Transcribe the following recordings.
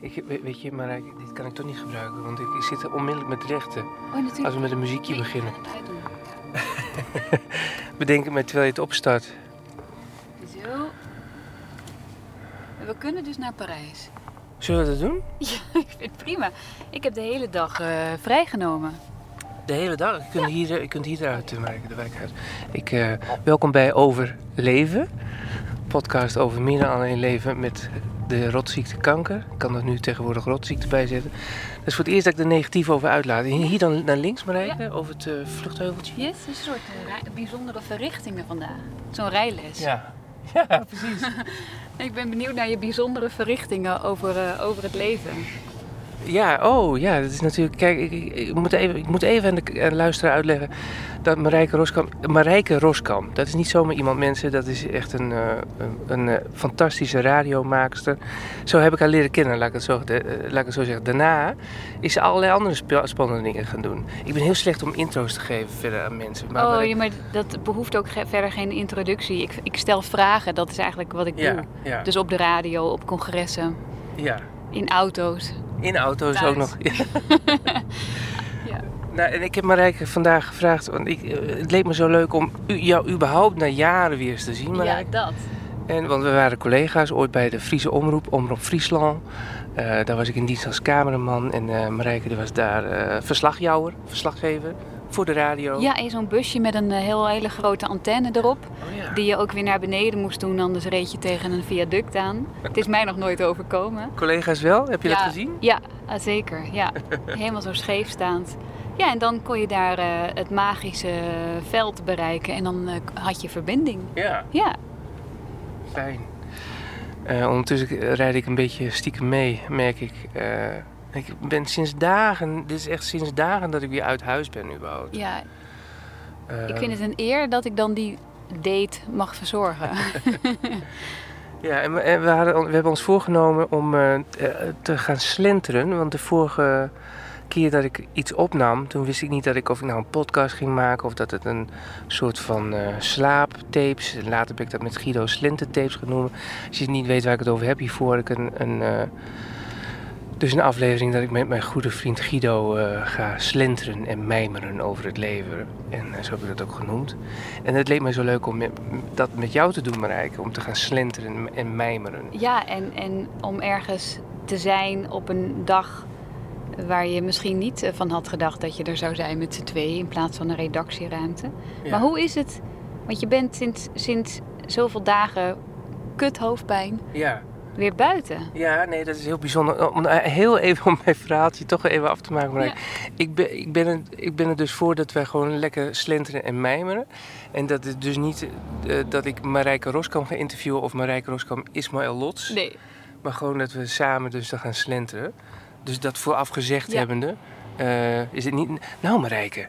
Ik, we- weet je, maar ik- dit kan ik toch niet gebruiken, want ik, ik zit er onmiddellijk met rechten. Oh, natuurlijk. Als we met een muziekje Nee, beginnen. Bedenk het maar terwijl je het opstart. Zo. We kunnen dus naar Parijs. Zullen we dat doen? Ja, ik vind het prima. Ik heb de hele dag eh, vrijgenomen. De hele dag. Je kunt, hier, je kunt hier eruit eh, werken, de wijk uit. Ik, eh, welkom bij Overleven. Podcast over meer dan alleen leven met de rotziekte kanker. Ik kan er nu tegenwoordig rotziekte bij zetten. Dat is voor het eerst dat ik er negatief over uitlaat. Hier dan naar links, Marijke, over het eh, vluchtheuveltje. Yes, een soort eh, bijzondere verrichtingen vandaag. Zo'n rijles. Ja. Ja, precies. Ik ben benieuwd naar je bijzondere verrichtingen over, eh, over het leven. Ja, oh ja, dat is natuurlijk. Kijk, ik, moet even, ik moet even aan de, aan de luisteraar uitleggen dat Marijke Roskam. Marijke Roskam, dat is niet zomaar iemand, mensen. Dat is echt een, eh, een, eh, fantastische radiomaakster. Zo heb ik haar leren kennen, laat ik het zo, de- eh, laat ik het zo zeggen. Daarna is ze allerlei andere spannende dingen gaan doen. Ik ben heel slecht om intro's te geven verder aan mensen. Maar oh, Marijke- ja, maar dat behoeft ook ge- verder geen introductie. Ik, ik stel vragen, dat is eigenlijk wat ik ja, doe. ja, Dus op de radio, op congressen, ja. In auto's. In auto's Thuis. ook nog. Ja. Nou, en ik heb Marijke vandaag gevraagd, want ik, eh, het leek me zo leuk om u, jou überhaupt na jaren weer eens te zien, Ja, Marijke. dat. En, want we waren collega's ooit bij de Friese Omroep, Omroep Friesland. Eh, daar was ik in dienst als cameraman en eh Marijke die was daar eh verslagjouwer, verslaggever voor de radio. Ja, en zo'n busje met een eh, heel hele grote antenne erop. Oh, ja. Die je ook weer naar beneden moest doen, anders reed je tegen een viaduct aan. Het is mij nog nooit overkomen. Collega's wel, heb je ja, dat gezien? Ja, zeker. Ja. Helemaal zo scheef staand. Ja, en dan kon je daar eh, het magische veld bereiken en dan eh, had je verbinding. Ja, Ja, fijn. Ondertussen rijd ik een beetje stiekem mee, merk ik. Ik ben sinds dagen, dit is echt sinds dagen dat ik weer uit huis ben überhaupt. ja, ik vind het een eer dat ik dan die date mag verzorgen. Ja, en we, en we, hadden, we hebben ons voorgenomen om eh, eh, te gaan slenteren. Want de vorige keer dat ik iets opnam, toen wist ik niet dat ik of ik nou een podcast ging maken of dat het een soort van eh slaaptapes. Later heb ik dat met Guido slentertapes genoemd. Als je niet weet waar ik het over heb, hiervoor had ik een, een, dus een aflevering dat ik met mijn goede vriend Guido eh, ga slenteren en mijmeren over het leven. En eh, zo heb ik dat ook genoemd. En het leek mij zo leuk om met- dat met jou te doen, Marijke. Om te gaan slenteren en mijmeren. ja, en, en om ergens te zijn op een dag waar je misschien niet eh, van had gedacht dat je er zou zijn met z'n tweeën in plaats van een redactieruimte. Ja. Maar hoe is het? Want je bent sinds, sinds zoveel dagen kut hoofdpijn Ja. Weer buiten. ja, nee, dat is heel bijzonder. Om eh, heel even om mijn verhaaltje toch even af te maken, Marijke. Ik, ben, ik, ben er, ik ben er dus voor dat wij gewoon lekker slenteren en mijmeren. En dat het dus niet eh, dat ik Marijke Roskam ga interviewen of Marijke Roskam Ismaël Lots. Nee. Maar gewoon dat we samen dus dan gaan slenteren. Dus dat vooraf gezegd Ja. hebbende, eh, is het niet... Nou Marijke,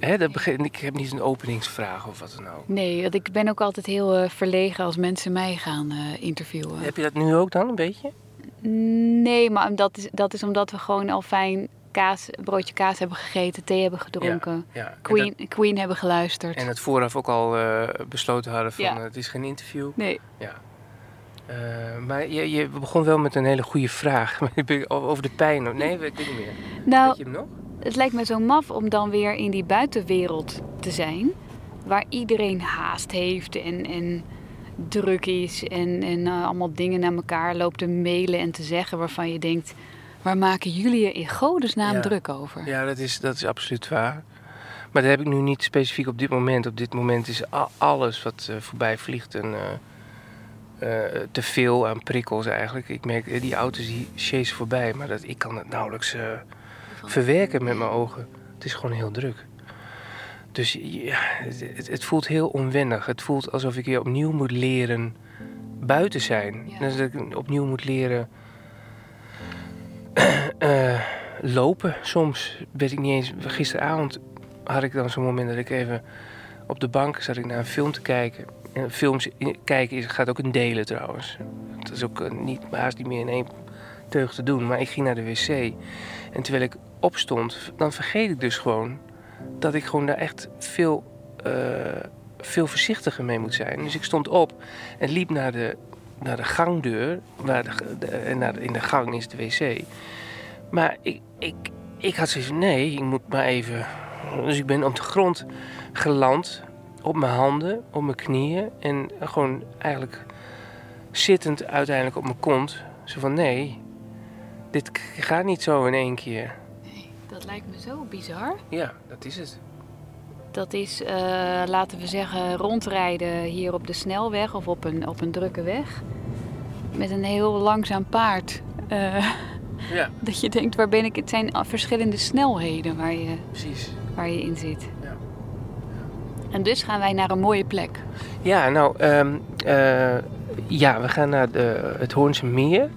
hè, dat begin, ik heb niet een openingsvraag of wat dan ook. Nee, want ik ben ook altijd heel eh, verlegen als mensen mij gaan eh, interviewen. Heb je dat nu ook dan, een beetje? Nee, maar dat is, dat is omdat we gewoon al fijn kaas, broodje kaas hebben gegeten, thee hebben gedronken, Ja. En, Queen, Queen hebben geluisterd. en het vooraf ook al eh, besloten hadden van Ja. het is geen interview. Nee, Eh, maar je, je begon wel met een hele goede vraag. Ik Over de pijn. Nee, ik weet niet meer. nou, Weet je hem nog? Het lijkt me zo maf om dan weer in die buitenwereld te zijn, waar iedereen haast heeft en, en druk is en, en eh, allemaal dingen naar elkaar loopt te mailen en te zeggen waarvan je denkt, waar maken jullie je in godesnaam Ja. druk over? Ja, dat is, dat is absoluut waar. Maar dat heb ik nu niet specifiek op dit moment. Op dit moment is alles wat eh, voorbij vliegt een, eh, te veel aan prikkels eigenlijk. Ik merk, die auto's die chasen voorbij, maar dat, ik kan het nauwelijks verwerken met mijn ogen. Het is gewoon heel druk. Dus ja, het, het- voelt heel onwennig. Het voelt alsof ik weer opnieuw moet leren buiten zijn. Ja. Dus dat ik opnieuw moet leren eh, lopen. Soms weet ik niet eens. Gisteravond had ik dan zo'n moment dat ik even op de bank zat ik naar een film te kijken. En films i- kijken is, gaat ook in delen trouwens. Dat is ook eh, niet, haast niet meer in één teug te doen. Maar ik ging naar de wc. En terwijl ik opstond, dan vergeet ik dus gewoon dat ik gewoon daar echt veel, eh, veel voorzichtiger mee moet zijn. Dus ik stond op en liep naar de, naar de gangdeur. Waar de, de- naar, in de gang is de wc. Maar ik, ik, ik had zoiets van, nee, ik moet maar even... Dus ik ben op de grond geland. Op mijn handen, op mijn knieën. En gewoon eigenlijk zittend uiteindelijk op mijn kont. Zo van, nee, dit gaat niet zo in één keer. Dat lijkt me zo bizar. Ja, dat is het. Dat is, eh, laten we zeggen, rondrijden hier op de snelweg of op een, op een drukke weg. Met een heel langzaam paard. Eh, Ja, dat je denkt, waar ben ik? Het zijn verschillende snelheden waar je, precies. waar je in zit. Ja. En dus gaan wij naar een mooie plek. Ja, nou, eh, ja, we gaan naar de, het Hoornse Meer.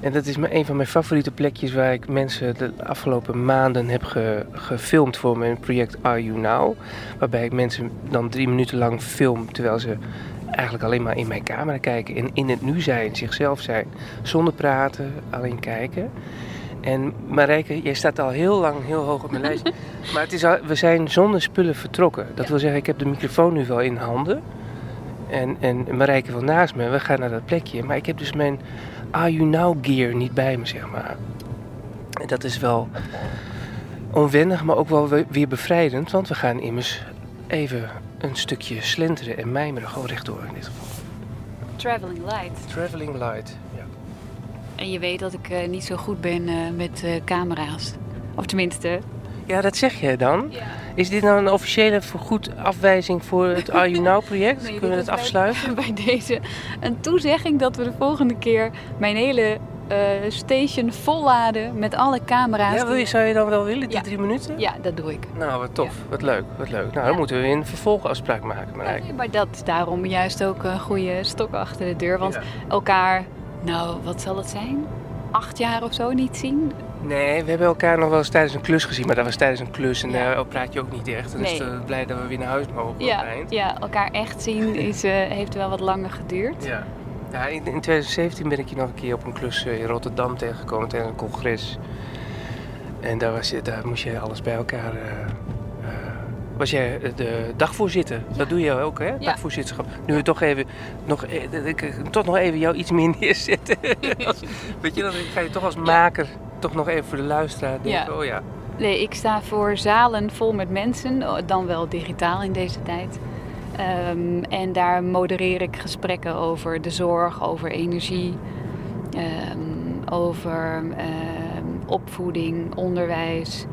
En dat is een van mijn favoriete plekjes waar ik mensen de afgelopen maanden heb ge- gefilmd voor mijn project Are You Now. Waarbij ik mensen dan drie minuten lang film terwijl ze eigenlijk alleen maar in mijn camera kijken. En in het nu zijn, zichzelf zijn. Zonder praten, alleen kijken. En Marijke, jij staat al heel lang heel hoog op mijn lijst. Maar het is al, we zijn zonder spullen vertrokken. Dat wil zeggen, ik heb de microfoon nu wel in handen. En, en Marijke wil naast me. We gaan naar dat plekje. Maar ik heb dus mijn Are You Now gear niet bij me, zeg maar. En dat is wel onwennig, maar ook wel we- weer bevrijdend. Want we gaan immers even een stukje slenteren en mijmeren. Gewoon rechtdoor in dit geval. Traveling light. Traveling light. Ja. En je weet dat ik eh, niet zo goed ben eh, met eh, camera's. Of tenminste. Ja, dat zeg jij dan. Is dit nou een officiële vergoed afwijzing voor het Are You Now project? Kunnen we dat bij- afsluiten? Bij deze een toezegging dat we de volgende keer mijn hele eh, station volladen met alle camera's. Ja, wil je, zou je dan wel willen, die Ja. drie minuten? ja, dat doe ik. Nou, wat tof. Wat leuk, wat leuk. Nou, Ja. dan moeten we een vervolgafspraak maken, Marijke. nee, maar dat is daarom juist ook een goede stok achter de deur. Want elkaar, nou, wat zal het zijn? Acht jaar of zo niet zien? Nee, we hebben elkaar nog wel eens tijdens een klus gezien, maar dat was tijdens een klus en Ja. daar praat je ook niet echt. En Nee. dus uh, blij dat we weer naar huis mogen Ja, eind. ja, elkaar echt zien is, eh, heeft wel wat langer geduurd. Ja. Ja, in, in 2017 ben ik je nog een keer op een klus eh, in Rotterdam tegengekomen tijdens een congres. En daar, was je, daar moest je alles bij elkaar. Was jij eh, de dagvoorzitter? Dat doe je ook, hè? Dagvoorzitterschap. Nu we toch even, nog, eh, ik eh, toch nog even jou iets meer neerzetten. Weet je, dan ga je toch als maker toch nog even voor de luisteraar denken, Ja. oh ja. Nee, ik sta voor zalen vol met mensen, dan wel digitaal in deze tijd. Ehm, en daar modereer ik gesprekken over de zorg, over energie, ehm, over ehm, opvoeding, onderwijs,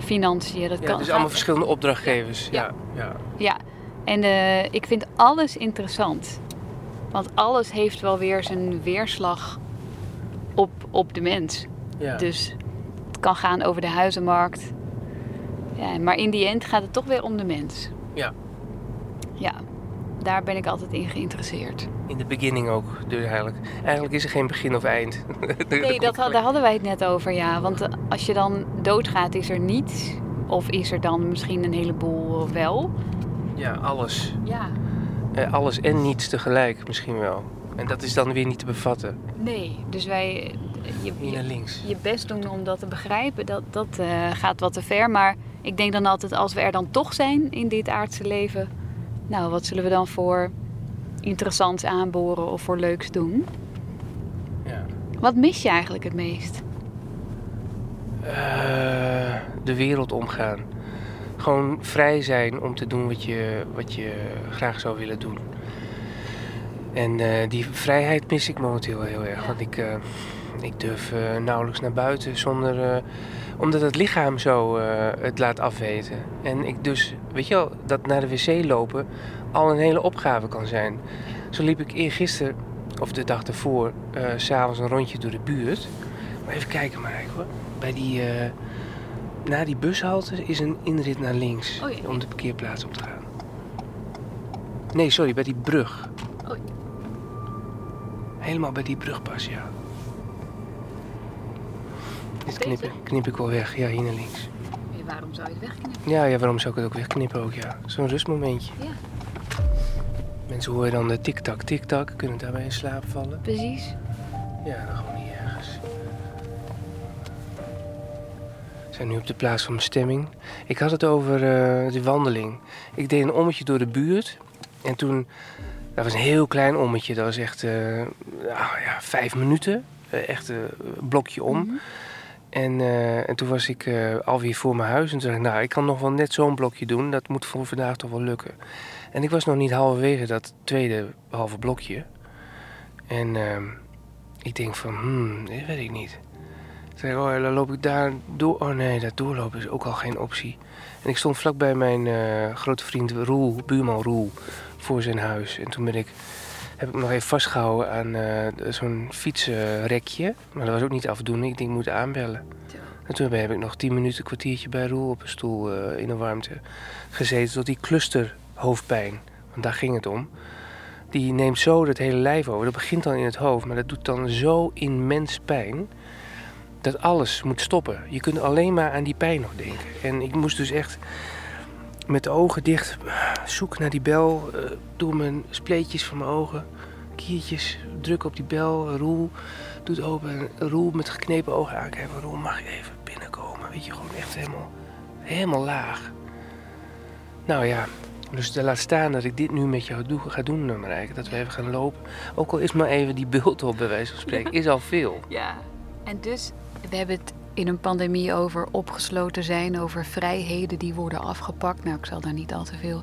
financiën. Dat Ja, kan, dus allemaal verschillende opdrachtgevers. Ja. Ja, ja. Ja, en eh, ik vind alles interessant. Want alles heeft wel weer zijn weerslag op, op de mens. ja. Dus het kan gaan over de huizenmarkt. Ja, maar in die end gaat het toch weer om de mens. Ja. Ja, daar ben ik altijd in geïnteresseerd. In de beginning ook, dus eigenlijk. Eigenlijk is er geen begin of eind. Nee, dat, daar hadden wij het net over, ja. Want eh, als je dan doodgaat, is er niets. Of is er dan misschien een heleboel wel. Ja, alles. Ja, Eh, alles en niets tegelijk misschien wel. En dat is dan weer niet te bevatten. nee. Dus wij... eh, Je, je, je best doen om dat te begrijpen, dat, dat eh, gaat wat te ver. Maar ik denk dan altijd, als we er dan toch zijn in dit aardse leven... Nou, wat zullen we dan voor interessants aanboren of voor leuks doen? Ja. Wat mis je eigenlijk het meest? Eh, de wereld omgaan. Gewoon vrij zijn om te doen wat je, wat je graag zou willen doen. En eh, die vrijheid mis ik momenteel heel erg. Ja. Want ik, eh, ik durf eh, nauwelijks naar buiten zonder. eh, omdat het lichaam zo eh, het laat afweten. En ik dus, weet je wel, dat naar de wc lopen al een hele opgave kan zijn. Zo liep ik eergisteren, of de dag ervoor, s s'avonds een rondje door de buurt. Maar even kijken maar eigenlijk hoor. Bij die, na die bushalte is een inrit naar links. Oh ja. Om de parkeerplaats op te gaan. Nee, sorry, bij die brug. Oh. Helemaal bij die brug pas, ja. Dit knip, ik wel weg. Ja, hier naar links. waarom zou je het wegknippen? Ja, ja, waarom zou ik het ook wegknippen ook, ja. Zo'n rustmomentje. Ja. Mensen horen dan de tik-tak, tik-tak. Kunnen daarbij in slaap vallen. Precies. Ja, dan gewoon hier ergens. We zijn nu op de plaats van bestemming. Ik had het over eh, de wandeling. Ik deed een ommetje door de buurt. En toen Dat was een heel klein ommetje. Dat was echt eh, nou ja, vijf minuten. Eh, echt een blokje om. Mhm. En, eh, en toen was ik eh, alweer voor mijn huis. En toen dacht ik, nou, ik kan nog wel net zo'n blokje doen. Dat moet voor vandaag toch wel lukken. En ik was nog niet halverwege dat tweede halve blokje. En ehm, ik denk van, hmm, dit weet ik niet. Toen zei ik, oh, dan loop ik daar door. Oh nee, dat doorlopen is ook al geen optie. En ik stond vlakbij mijn eh, grote vriend Roel, buurman Roel, voor zijn huis. En toen ben ik, heb ik me nog even vastgehouden aan eh, zo'n fietsrekje. Maar dat was ook niet afdoende. Ik denk, ik moet aanbellen. En toen heb ik nog tien minuten, een kwartiertje bij Roel op een stoel eh, in de warmte gezeten. Tot die clusterhoofdpijn, want daar ging het om. Die neemt zo het hele lijf over. Dat begint dan in het hoofd, maar dat doet dan zo immens pijn. Dat alles moet stoppen. Je kunt alleen maar aan die pijn nog denken. En ik moest dus echt met de ogen dicht zoeken naar die bel. eh, door mijn spleetjes van mijn ogen. Kiertjes, druk op die bel. Roel doet open. Roel met geknepen ogen aankijken. Roel, mag ik even binnenkomen? Weet je, gewoon echt helemaal, helemaal laag. Nou ja, dus laat staan dat ik dit nu met jou doe, ga doen, eh, Marijke. Dat we even gaan lopen. Ook al is maar even die bult op, bij wijze van spreken. Is al veel. Ja, en dus we hebben het in een pandemie over opgesloten zijn, over vrijheden die worden afgepakt. Nou, ik zal daar niet al te veel.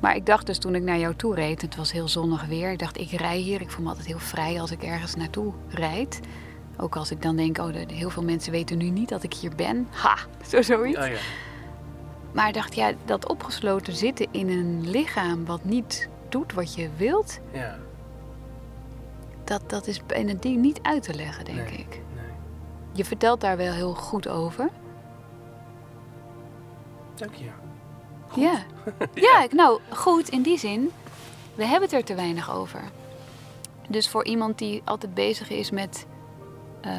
Maar ik dacht dus toen ik naar jou toe reed, het was heel zonnig weer. Ik dacht, ik rij hier. Ik voel me altijd heel vrij als ik ergens naartoe rijd. Ook als ik dan denk, oh, heel veel mensen weten nu niet dat ik hier ben. Ha, zo zoiets. Ja, ja. Maar ik dacht, ja, dat opgesloten zitten in een lichaam wat niet doet wat je wilt, ja. dat, dat is ding niet uit te leggen, denk Nee. ik. Je vertelt daar wel heel goed over. Dank je. Ja. ja, ik- nou goed in die zin. We hebben het er te weinig over. Dus voor iemand die altijd bezig is met eh,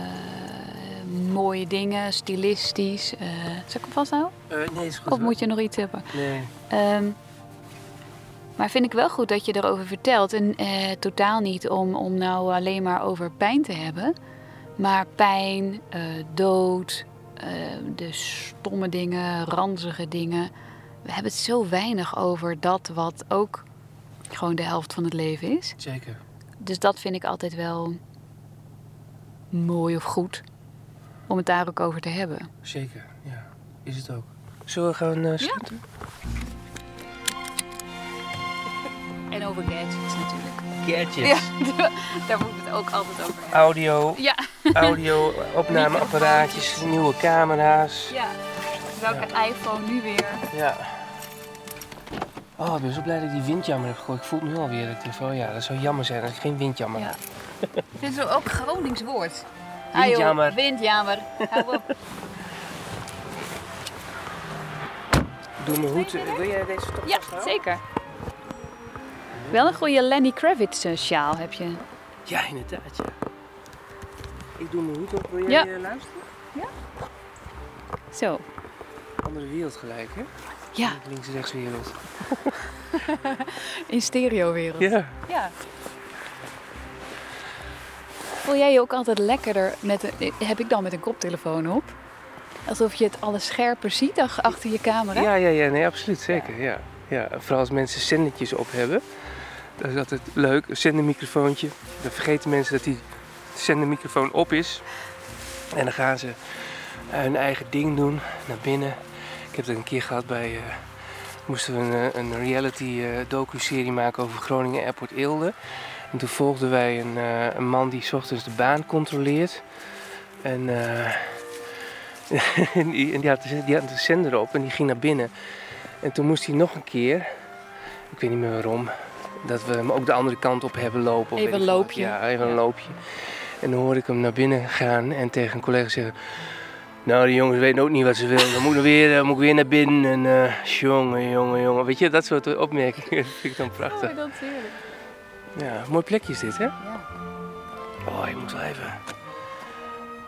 mooie dingen, stilistisch. eh zal ik hem vasthouden? Eh, nee, is goed. Of moet je nog iets hebben? Nee. Ehm, maar vind ik wel goed dat je erover vertelt. En totaal niet om, om nou alleen maar over pijn te hebben. Maar pijn, eh, dood, eh, de stomme dingen, ranzige dingen. We hebben het zo weinig over dat wat ook gewoon de helft van het leven is. Zeker. Dus dat vind ik altijd wel mooi of goed. Om het daar ook over te hebben. Zeker, ja. Is het ook. Zullen we gaan uh, schieten? En over gadgets natuurlijk. Gadgets. Ja, daar moeten we het ook altijd over hebben. Audio, Ja. audio, opnameapparaatjes, nieuwe camera's. Ja, welke iPhone nu weer? Ja. Oh, ik ben zo blij dat ik die windjammer heb gegooid. Ik voel het nu alweer. Ik denk oh ja, dat zou jammer zijn als ik geen windjammer Ja. heb. Dit is ook Gronings woord. Windjammer. Windjammer. Hou op. Doe mijn hoed. Wil jij deze toch Ja, zeker. Wel een goede Lenny Kravitz eh, sjaal heb je. Ja, inderdaad, ja. Ik doe mijn hoed op. Wil jij Ja. eh, luisteren? Zo. Andere wereld gelijk, hè? Ja, Links-rechts wereld. in stereowereld. Ja. Ja. Voel jij je ook altijd lekkerder met een, heb ik dan met een koptelefoon op? Alsof je het alles scherper ziet ach- achter je camera? Ja, ja, ja, nee, absoluut, zeker. Ja. Ja, vooral als mensen zendertjes op hebben. Dat is altijd leuk, een zendermicrofoontje. Dan vergeten mensen dat die zendermicrofoon op is. En dan gaan ze hun eigen ding doen, naar binnen. Ik heb het een keer gehad bij... eh, moesten we een, eh, een reality eh, docu-serie maken over Groningen Airport Eelde. En toen volgden wij een, een man die ochtends de baan controleert. En... die, die had, die had de zender op en die ging naar binnen. En toen moest hij nog een keer, ik weet niet meer waarom, dat we hem ook de andere kant op hebben lopen. of Even een loopje. Ja, even een loopje. En dan hoorde ik hem naar binnen gaan en tegen een collega zeggen... Nou, die jongens weten ook niet wat ze willen. Dan moet ik, weer, eh, moet ik weer naar binnen. En eh, jongen, jongen, jongen. Weet je, dat soort opmerkingen dat vind ik dan prachtig. Oh, dat is heerlijk. Ja, mooi plekje is dit, hè? Ja. Oh, je moet wel even...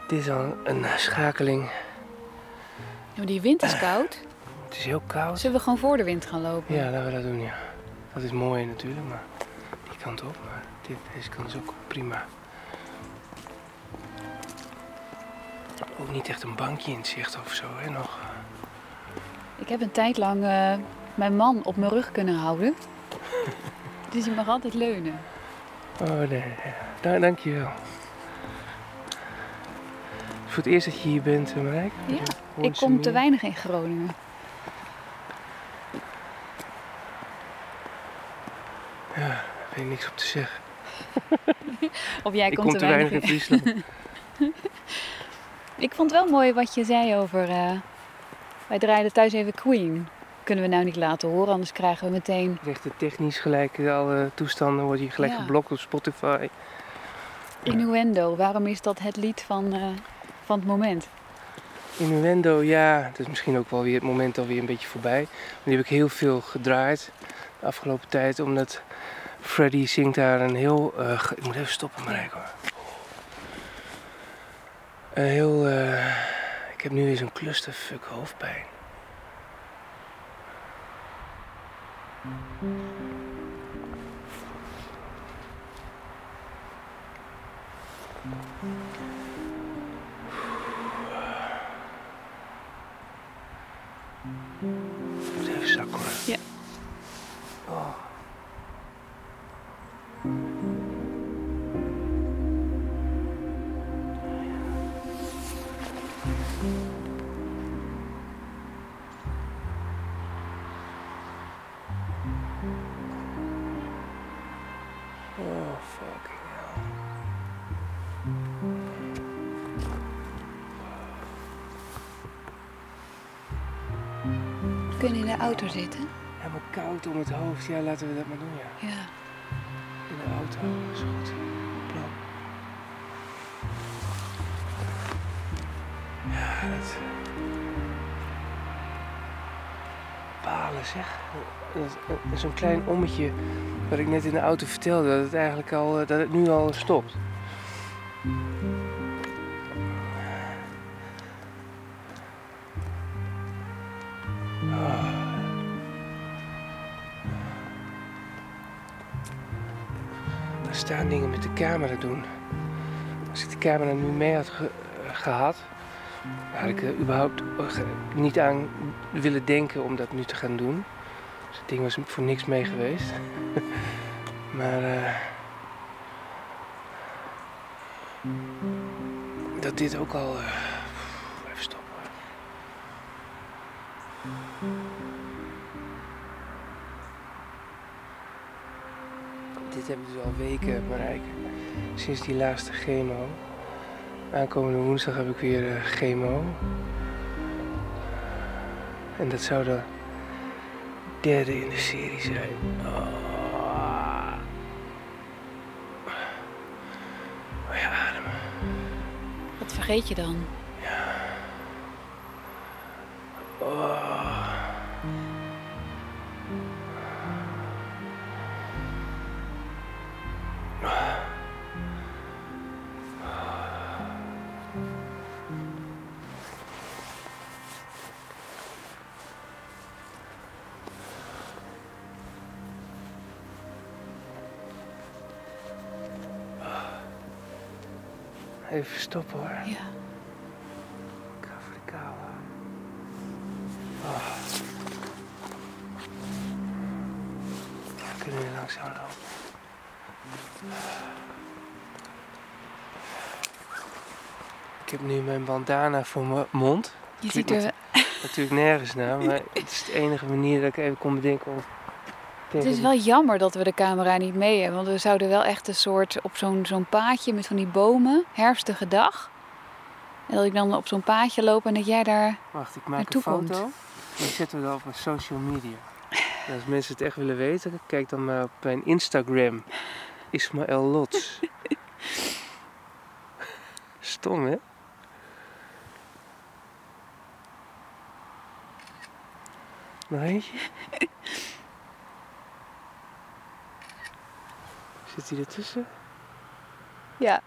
Dit is al een schakeling. Ja, maar die wind is koud. Het is heel koud. Zullen we gewoon voor de wind gaan lopen? Ja, laten we dat doen, ja. Dat is mooi natuurlijk, maar die kant op. Maar dit, deze kant is ook prima. Ook niet echt een bankje in het zicht of zo, hè, nog. Ik heb een tijd lang eh, mijn man op mijn rug kunnen houden. Dus je mag altijd leunen. Oh nee, ja. dank je wel. Voor het eerst dat je hier bent, eh, Marijke? Ja, ik kom te weinig in Groningen. Ja, daar weet ik niks op te zeggen. Of jij ik komt kom te weinig in Friesland. Ik vond wel mooi wat je zei over... eh, wij draaiden thuis even Queen. Kunnen we nou niet laten horen, anders krijgen we meteen... Rechten technisch gelijk, alle toestanden worden hier gelijk Ja. geblokt op Spotify. Innuendo, waarom is dat het lied van, eh, van het moment? Innuendo, ja, dat is misschien ook wel weer het moment alweer een beetje voorbij. Maar die heb ik heel veel gedraaid afgelopen tijd, omdat Freddy zingt daar een heel... eh, ik moet even stoppen, Marijke. hoor. Een heel... eh, ik heb nu weer zo'n clusterfuck hoofdpijn. Om het hoofd. Ja, laten we dat maar doen, ja. Ja. In de auto, is goed. Plan. Ja, dat... Balen zeg. Zo'n klein ommetje wat ik net in de auto vertelde, dat het eigenlijk al, eh, dat het nu al stopt. Staan dingen met de camera doen. Als ik de camera nu mee had ge- eh, gehad, had ik er überhaupt eh, niet aan willen denken om dat nu te gaan doen. Dus het ding was voor niks mee geweest. maar eh, dat dit ook al. eh, heb ik dus al weken bereikt. Sinds die laatste chemo. Aankomende woensdag heb ik weer eh, chemo. En dat zou de derde in de serie zijn. Oh. Oh ja, ademen. Wat vergeet je dan? Stoppen hoor. Ja. Kou. Oh. We kunnen weer langzaam lopen. Ik heb nu mijn bandana voor mijn mond. Je ziet er... Natuurlijk nergens naar, maar het is de enige manier dat ik even kon bedenken om Het is wel jammer dat we de camera niet mee hebben. Want we zouden wel echt een soort op zo'n zo'n paadje met van die bomen, herfstige dag. En dat ik dan op zo'n paadje loop en dat jij daar... Wacht, ik maak een foto. komt. Die zetten we dan op mijn social media. En als mensen het echt willen weten, kijk dan maar op mijn Instagram. Ismaël Lots. Stom, hè? Nog Zit hij ertussen? Ja,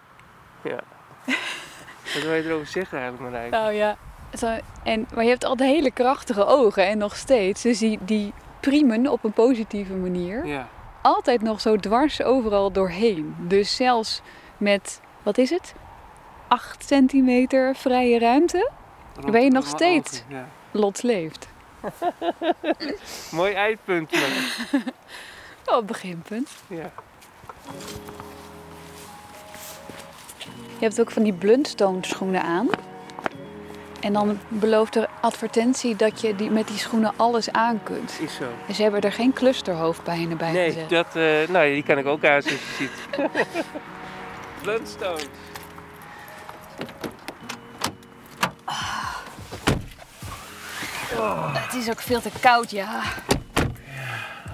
Ja. Wat wil je erover zeggen eigenlijk, Marijn? nou ja. Zo, en, maar je hebt altijd hele krachtige ogen en nog steeds. Dus die, die priemen op een positieve manier. Ja. Altijd nog zo dwars overal doorheen. Dus zelfs met, wat is het? 8 centimeter vrije ruimte. Rond- Ben je nog steeds? ogen, Ja. Lot leeft. Mooi eindpunt. Oh, beginpunt. Ja. Je hebt ook van die Blundstone schoenen aan. En dan belooft de advertentie dat je die, met die schoenen alles aan kunt. Is zo. En ze hebben er geen clusterhoofdpijnen bij Nee, gezet. dat, eh, nou, die kan ik ook aan zoals je ziet. Blundstone. Het is ook veel te koud, ja.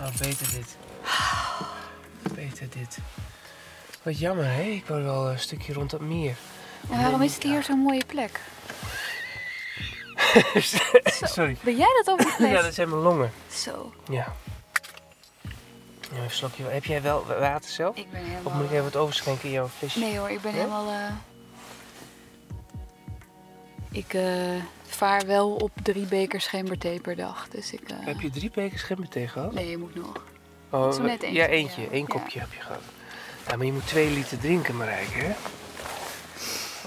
Oh, beter dit. Beter dit. Wat jammer, hè? Ik wou wel een stukje rond dat meer. En waarom is het hier zo'n mooie plek? Sorry. Ben jij dat ook Ja, dat zijn mijn longen. Zo. Ja. Ja, even een slokje. Heb jij wel water zelf? Ik ben Of helemaal... moet ik even wat overschenken in jouw flesje? Nee hoor, ik ben Ja? helemaal... eh, Ik eh, vaar wel op drie bekers gemberthee per dag. Dus ik... eh, Heb je drie bekers gemberthee gehad? Nee, je moet nog. Oh, zo net ja, eentje, eentje. ja. Eén Ja. kopje heb je gehad. Ja, maar je moet twee liter drinken, Marijke, hè?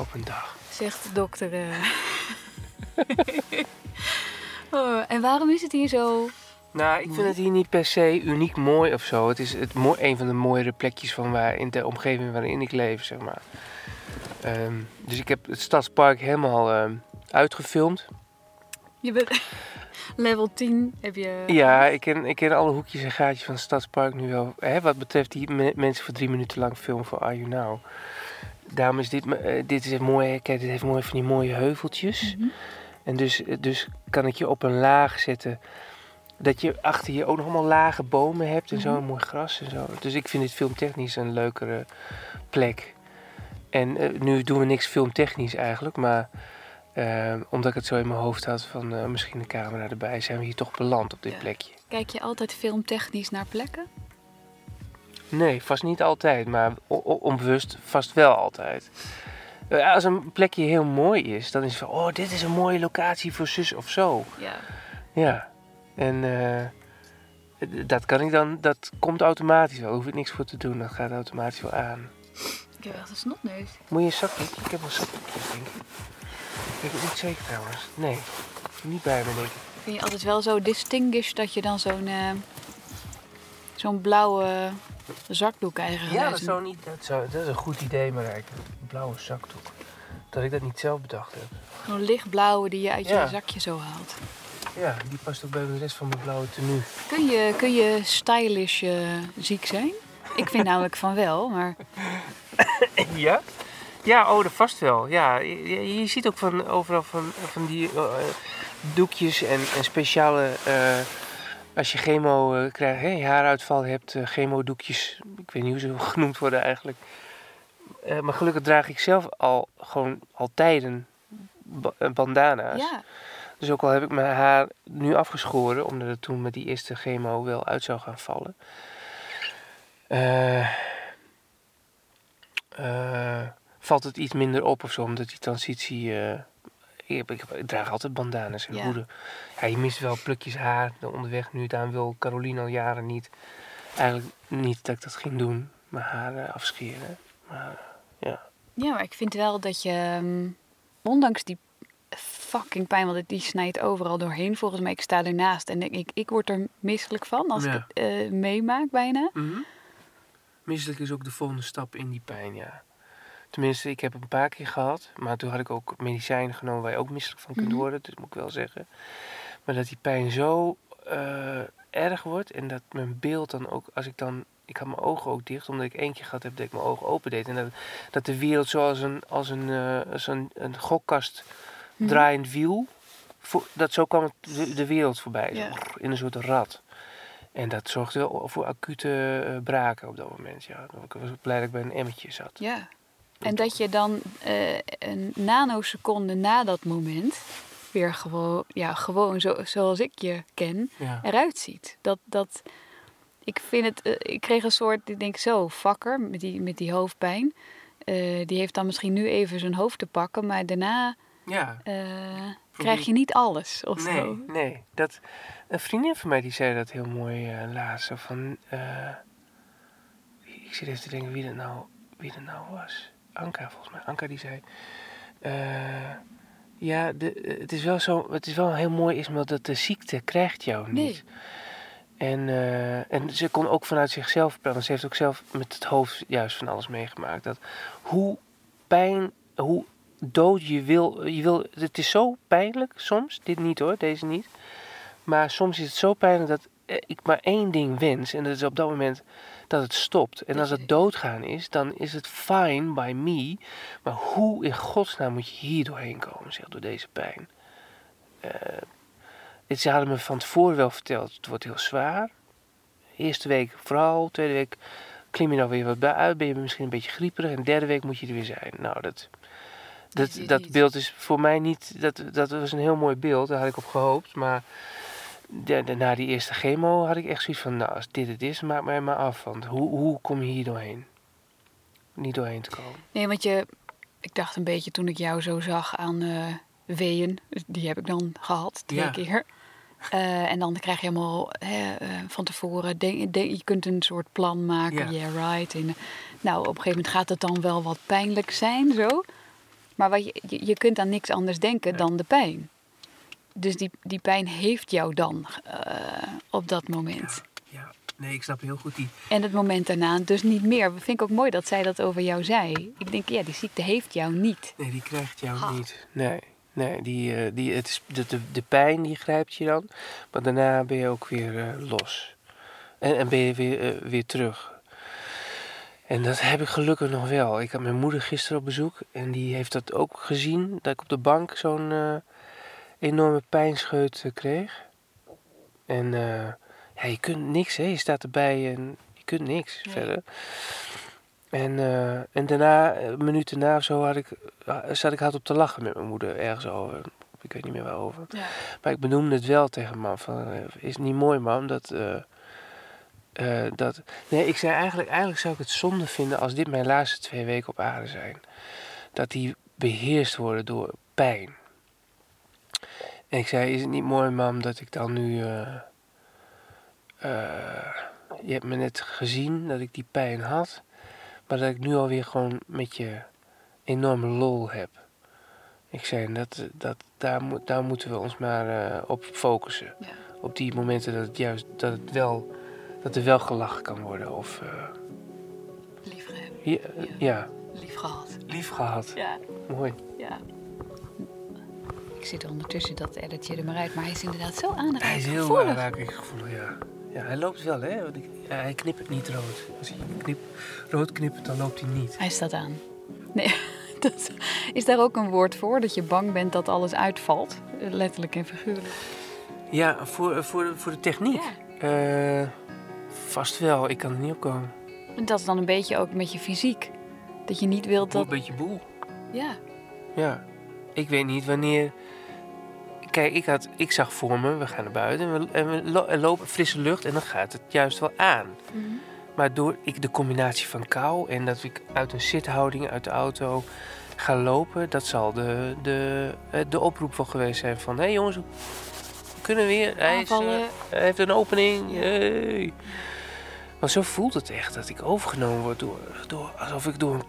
Op een dag. Zegt de dokter. eh. oh, en waarom is het hier zo... Nou, ik vind het hier niet per se uniek mooi of zo. Het is het mooi, een van de mooiere plekjes van waar, in de omgeving waarin ik leef, zeg maar. Ehm, dus ik heb het stadspark helemaal ehm, uitgefilmd. Je bent... Level 10 heb je... Ja, ik ken, ik ken alle hoekjes en gaatjes van het stadspark nu wel. Hè, wat betreft die me- mensen voor drie minuten lang filmen voor Are You Now. Daarom is dit, eh, dit is mooi. Kijk, dit heeft mooi van die mooie heuveltjes. Mhm. En dus, dus kan ik je op een laag zetten. Dat je achter je ook nog allemaal lage bomen hebt en zo, Mhm. mooi gras en zo. Dus ik vind dit filmtechnisch een leukere plek. En eh, nu doen we niks filmtechnisch eigenlijk, maar eh, omdat ik het zo in mijn hoofd had van eh, misschien een camera erbij, zijn we hier toch beland op dit Ja. plekje. Kijk je altijd filmtechnisch naar plekken? Nee, vast niet altijd, maar onbewust vast wel altijd. Eh, Als een plekje heel mooi is, dan is het van, oh, dit is een mooie locatie voor zus of zo. Ja. Ja, en eh, dat kan ik dan, dat komt automatisch wel. Daar hoef ik niks voor te doen, dat gaat automatisch wel aan. Ik heb echt een snotneus. Moet je een zakdoekje? Ik heb wel zakdoekjes, denk ik. Ik weet het niet zeker trouwens. Nee, niet bij me, denk ik. Vind je altijd wel zo distinguished dat je dan zo'n eh, zo'n blauwe zakdoek eigenlijk Ja, dat is, zo niet, dat, zou, dat is een goed idee, Marijke. Een blauwe zakdoek. Dat ik dat niet zelf bedacht heb. Zo'n lichtblauwe die je uit Ja. je zakje zo haalt. Ja, die past ook bij de rest van mijn blauwe tenue. Kun je, kun je stylish eh, ziek zijn? Ik vind namelijk van wel, maar Ja? Ja, oh, dat vast wel. Ja, je, je ziet ook van overal van, van die eh, doekjes en, en speciale... eh, als je chemo eh, krijgt, hè, haaruitval hebt, chemodoekjes. Ik weet niet hoe ze genoemd worden eigenlijk. Maar gelukkig draag ik zelf al gewoon al tijden ba- bandana's. ja. Dus ook al heb ik mijn haar nu afgeschoren, omdat het toen met die eerste chemo wel uit zou gaan vallen. eh, eh, valt het iets minder op of zo, omdat die transitie. eh, ik, heb- ik, draag altijd bandanas en Ja. hoeden. Ja, je mist wel plukjes haar onderweg nu. Daarom wil Caroline al jaren niet. Eigenlijk niet dat ik dat ging doen, mijn haar eh, afscheren. Maar ja. ja, maar ik vind wel dat je, ehm, ondanks die fucking pijn, want die snijdt overal doorheen volgens mij. Ik sta ernaast en ik, ik, ik word er misselijk van als Ja. ik het eh, meemaak bijna. Misselijk is ook de volgende stap in die pijn, ja. Tenminste, ik heb het een paar keer gehad. Maar toen had ik ook medicijnen genomen waar je ook misselijk van kunt Mhm. worden. Dat moet ik wel zeggen. Maar dat die pijn zo eh, erg wordt. En dat mijn beeld dan ook, als ik dan... Ik had mijn ogen ook dicht, omdat ik één keer gehad heb dat ik mijn ogen open deed. En dat, dat de wereld zoals een, als een, eh, als een, een gokkast Mhm. draaiend wiel... Voor, dat zo kwam de, de wereld voorbij. in een soort rad. En dat zorgde wel voor acute eh, braken op dat moment. Ja. Ik was blij dat ik bij een emmetje zat. Ja. En dat je dan eh, een nanoseconde na dat moment weer gewoon, ja, gewoon zo, zoals ik je ken, Ja. eruit ziet. Dat, dat, ik vind het, eh, ik kreeg een soort, ik denk zo, vakker met die, met die hoofdpijn. Eh, die heeft dan misschien nu even zijn hoofd te pakken, maar daarna ja. krijg je niet alles of Nee, zo. nee. Dat, een vriendin van mij die zei dat heel mooi laatst. Zo van, ik zit even te denken wie dat nou, wie dat nou was. Anka volgens mij. Anka die zei... eh, ja, de, het is wel zo, het is wel heel mooi is, maar dat de ziekte krijgt jou Nee. niet. En, eh, en ze kon ook vanuit zichzelf praten. Ze heeft ook zelf met het hoofd juist van alles meegemaakt. Dat hoe pijn, hoe dood je wil, je wil. Het is zo pijnlijk soms. Dit niet hoor, deze niet. Maar soms is het zo pijnlijk dat eh, ik maar één ding wens. En dat is op dat moment dat het stopt. En als het doodgaan is, dan is het fine by me. Maar hoe in godsnaam moet je hier doorheen komen, zeg, door deze pijn? Uh, ze hadden me van tevoren wel verteld, het wordt heel zwaar. Eerste week vooral, tweede week klim je nou weer wat bij uit, ben je misschien een beetje grieperig. En derde week moet je er weer zijn. Nou, dat, dat, dat beeld is voor mij niet, dat, dat was een heel mooi beeld, daar had ik op gehoopt. Maar de, na die eerste chemo had ik echt zoiets van, nou, als dit het is, maak mij maar af. Want hoe, hoe kom je hier doorheen? Niet doorheen te komen. Nee, want je, ik dacht een beetje toen ik jou zo zag aan uh, weeën, die heb ik dan gehad, twee keer. Uh, en dan krijg je helemaal hè, uh, van tevoren, denk, denk, je kunt een soort plan maken, yeah, yeah right. En, nou, op een gegeven moment gaat het dan wel wat pijnlijk zijn, zo. Maar wat je, je, je kunt aan niks anders denken dan de pijn. Dus die, die pijn heeft jou dan uh, op dat moment. Ja, ja, nee, ik snap heel goed die. En het moment daarna dus niet meer. Vind ik ook mooi dat zij dat over jou zei. Ik denk, ja, die ziekte heeft jou niet. Nee, die krijgt jou ha. niet. Nee. Nee, die, uh, die, het is, de, de, de pijn die grijpt je dan. Maar daarna ben je ook weer uh, los. En, en ben je weer, uh, weer terug. En dat heb ik gelukkig nog wel. Ik had mijn moeder gisteren op bezoek. En die heeft dat ook gezien. Dat ik op de bank zo'n enorme pijnscheut kreeg. En ja, je kunt niks, hè. Je staat erbij en je kunt niks nee. verder. En, uh, en daarna, een minuut daarna of zo, had ik, zat ik hard op te lachen met mijn moeder ergens over. Ik weet niet meer waarover. Ja. Maar ik benoemde het wel tegen mam. Van, is het niet mooi, mam, dat, uh, uh, dat... Nee, ik zei eigenlijk, eigenlijk zou ik het zonde vinden als dit mijn laatste twee weken op aarde zijn. Dat die beheerst worden door pijn. En ik zei, is het niet mooi, mam, dat ik dan nu... je hebt me net gezien dat ik die pijn had. Maar dat ik nu alweer gewoon met je enorme lol heb. Ik zei, dat, dat, daar, moet, daar moeten we ons maar uh, op focussen. Ja. Op die momenten dat het juist dat het wel dat er wel gelachen kan worden. Of, uh, Lief ja, ja. ja. Lief gehad. Lief gehad. Ja. Mooi. Ja. Ik zit ondertussen dat editje er maar uit, maar hij is inderdaad zo aanraking Hij is heel gevoelig, ja. Ja, hij loopt wel, hè? Want ik, ja, hij knippert niet rood. Als hij knip, rood knippert, dan loopt hij niet. Hij staat aan. Nee, dat, is daar ook een woord voor? Dat je bang bent dat alles uitvalt? Letterlijk en figuurlijk. Ja, voor, voor, voor de techniek? Ja. Uh, vast wel. Ik kan er niet op komen. En dat is dan een beetje ook met je fysiek. Dat je niet wilt dat... Een beetje boel. Ja. Ja. Ik weet niet wanneer kijk, ik, had, ik zag voor me, we gaan naar buiten en we, en we lopen frisse lucht en dan gaat het juist wel aan. Mm -hmm. Maar door ik, de combinatie van kou en dat ik uit een zithouding uit de auto ga lopen, dat zal de, de, de oproep van geweest zijn van... hé hey jongens, we kunnen weer, hij, is, uh, hij heeft een opening, hey. Want zo voelt het echt, dat ik overgenomen word door, door alsof ik door een,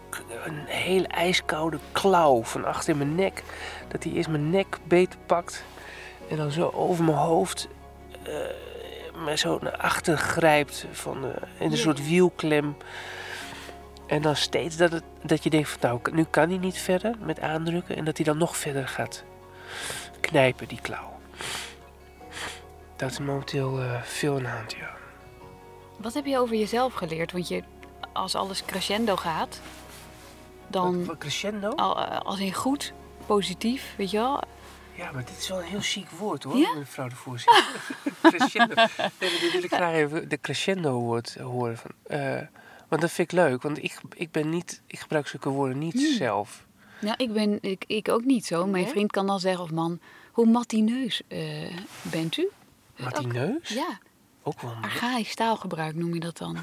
een hele ijskoude klauw van achter in mijn nek, dat hij eerst mijn nek beter pakt en dan zo over mijn hoofd uh, me zo naar achter grijpt van, uh, in een soort wielklem. En dan steeds dat, het, dat je denkt van nou, nu kan hij niet verder met aandrukken. En dat hij dan nog verder gaat knijpen, die klauw. Dat is momenteel uh, veel aan de hand, ja. Wat heb je over jezelf geleerd? Want je, als alles crescendo gaat, dan... Wat, crescendo? Al, als in goed, positief, weet je wel? Ja, maar dit is wel een heel chic woord hoor, ja? mevrouw de voorzitter. crescendo. Nee, wil ik graag even de crescendo woord horen. Van, uh, want dat vind ik leuk, want ik, ik ben niet, ik gebruik zulke woorden niet hmm. zelf. Ja, ik ben, ik, ik ook niet zo. Mijn vriend kan dan zeggen, of man, hoe matineus uh, bent u? Matineus? Ja. Ook wel taalgebruik noem je dat dan.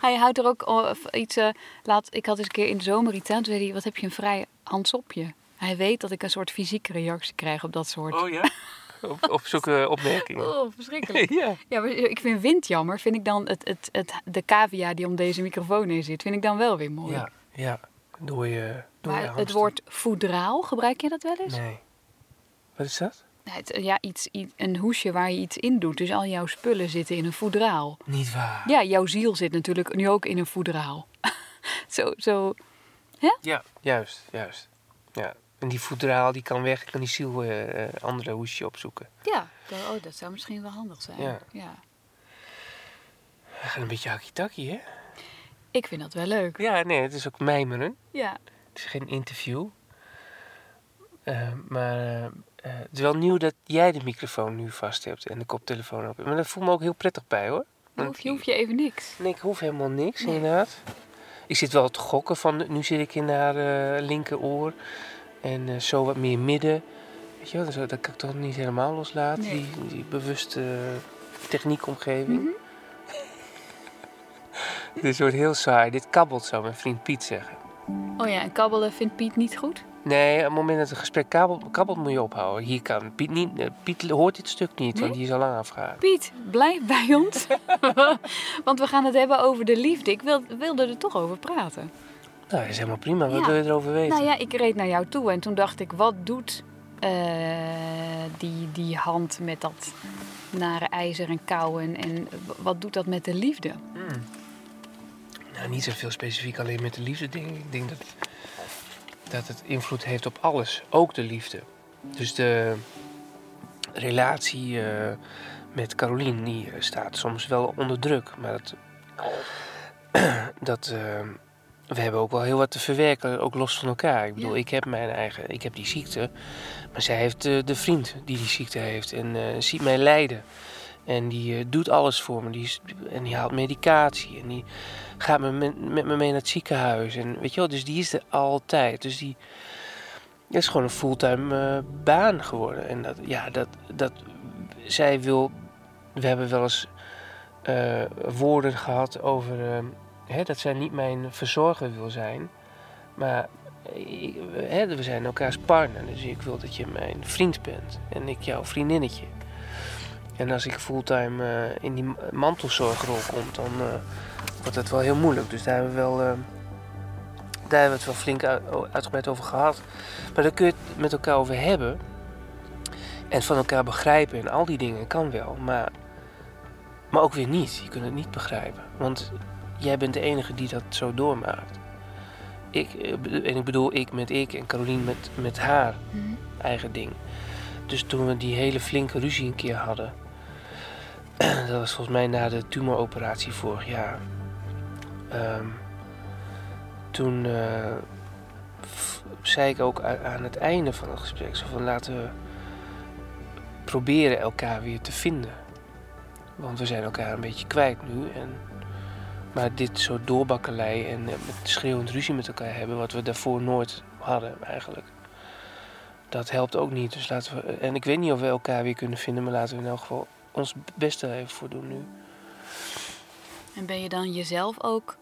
hij houdt er ook iets. Uh, laat, ik had eens een keer in de zomer iets aan. Toen zei hij: Wat heb je een vrij handsopje? Hij weet dat ik een soort fysieke reactie krijg op dat soort. Oh ja? Op, op zulke opmerkingen. Oh, verschrikkelijk. ja. ja maar ik vind wind jammer. Vind ik dan het, het, het, de cavia die om deze microfoon heen zit, vind ik dan wel weer mooi. Ja, ja. Door je, door maar je het woord voedraal, gebruik je dat wel eens? Nee. Wat is dat? Het- ja, iets, iets- een hoesje waar je iets in doet. Dus al jouw spullen zitten in een voedraal. Niet waar. Ja, jouw ziel zit natuurlijk nu ook in een voedraal. zo, zo. Ja, juist, juist. Ja. En die voedraal die kan weg, kan die ziel eh, eh, andere hoesje opzoeken. Ja, oh, dat zou misschien wel handig zijn. Ja. ja. We gaan een beetje hakkie hè? Ik vind dat wel leuk. Ja, nee, het is ook mijmeren. Ja. Het is geen interview. Eh, maar eh, het is wel nieuw dat jij de microfoon nu vast hebt en de koptelefoon op. Maar dat voelt me ook heel prettig bij hoor. Dan hoef je, hoef je even niks. Nee, ik hoef helemaal niks, Nee. inderdaad. Ik zit wel te gokken van, nu zit ik in haar eh, linkeroor. En eh, zo wat meer midden. Weet je wel, dus dat kan ik toch niet helemaal loslaten. Nee. Die, die bewuste techniekomgeving. Mhm. Dit wordt heel saai. Dit kabbelt, zou mijn vriend Piet zeggen. Oh ja, en kabbelen vindt Piet niet goed? Nee, op het moment dat het gesprek kabbelt, kabbelt moet je ophouden. Hier kan Piet niet. eh, Piet hoort dit stuk niet, want die is al lang afgehaakt. Piet, blijf bij ons. Want we gaan het hebben over de liefde. Ik wil, wilde er toch over praten. Nou, dat is helemaal prima. Wat Ja. wil je erover weten? Nou ja, ik reed naar jou toe en toen dacht ik, wat doet eh, die, die hand met dat nare ijzer en kauwen en wat doet dat met de liefde? Hmm. Nou, niet zoveel specifiek alleen met de liefde, denk ik. Ik denk dat, dat het invloed heeft op alles, ook de liefde. Dus de relatie eh, met Carolien, die eh, staat soms wel onder druk. Maar dat, dat, eh, we hebben ook wel heel wat te verwerken, ook los van elkaar. Ik bedoel, Ja. ik heb mijn eigen, ik heb die ziekte. Maar zij heeft eh, de vriend die die ziekte heeft en ziet mij lijden. En die eh, doet alles voor me. Die en die haalt medicatie. En die gaat me met, me mee naar het ziekenhuis. En weet je wel, dus die is er altijd. Dus die is gewoon een fulltime eh, baan geworden. En dat, ja, dat, dat, zij wil. We hebben wel eens eh, woorden gehad over hè, dat zij niet mijn verzorger wil zijn. Maar hè, we zijn elkaars partner. Dus ik wil dat je mijn vriend bent. En ik jouw vriendinnetje. En als ik fulltime eh, in die ma- mantelzorgrol kom, dan eh, wordt het wel heel moeilijk. Dus daar hebben we wel, eh, daar hebben we het wel flink uit- uitgebreid over gehad. Maar daar kun je het met elkaar over hebben. En van elkaar begrijpen en al die dingen kan wel. Maar, maar ook weer niet. Je kunt het niet begrijpen. Want jij bent de enige die dat zo doormaakt. Ik, en ik bedoel ik met ik en Carolien met, met haar eigen ding. Dus toen we die hele flinke ruzie een keer hadden. dat was volgens mij na de tumoroperatie vorig jaar. Ehm, toen eh, zei ik ook aan het einde van het gesprek: zo van laten we proberen elkaar weer te vinden. Want we zijn elkaar een beetje kwijt nu. En, maar dit soort doorbakkelei en eh, met schreeuwend ruzie met elkaar hebben, wat we daarvoor nooit hadden eigenlijk dat helpt ook niet. Dus laten we, en ik weet niet of we elkaar weer kunnen vinden, maar laten we in elk geval ons beste even voor doen nu. En ben je dan jezelf ook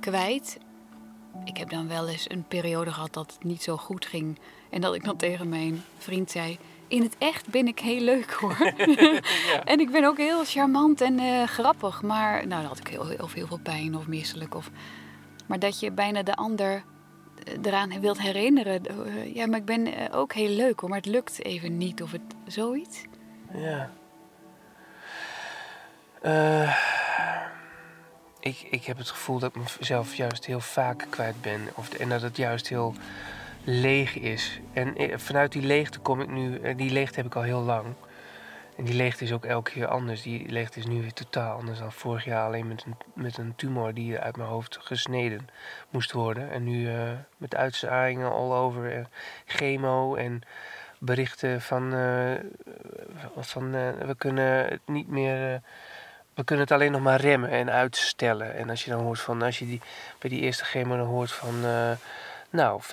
kwijt? Ik heb dan wel eens een periode gehad dat het niet zo goed ging. En dat ik dan tegen mijn vriend zei... In het echt ben ik heel leuk hoor. En ik ben ook heel charmant en eh, grappig. Maar nou, dan had ik heel, heel, heel veel pijn of misselijk. Of... Maar dat je bijna de ander eh, eraan wilt herinneren. eh, ja, maar ik ben ook heel leuk hoor. Maar het lukt even niet of het zoiets. Ja. Eh, ik, ik heb het gevoel dat ik mezelf juist heel vaak kwijt ben. Of, en dat het juist heel leeg is. En eh, vanuit die leegte kom ik nu... eh, Die leegte heb ik al heel lang. En die leegte is ook elke keer anders. Die leegte is nu weer totaal anders dan vorig jaar. Alleen met een, met een tumor die uit mijn hoofd gesneden moest worden. En nu met uitzaaiingen all over. Chemo en berichten van... van we kunnen het niet meer... we kunnen het alleen nog maar remmen en uitstellen. En als je dan hoort van... Als je die, bij die eerste chemo dan hoort van... eh, nou, 50%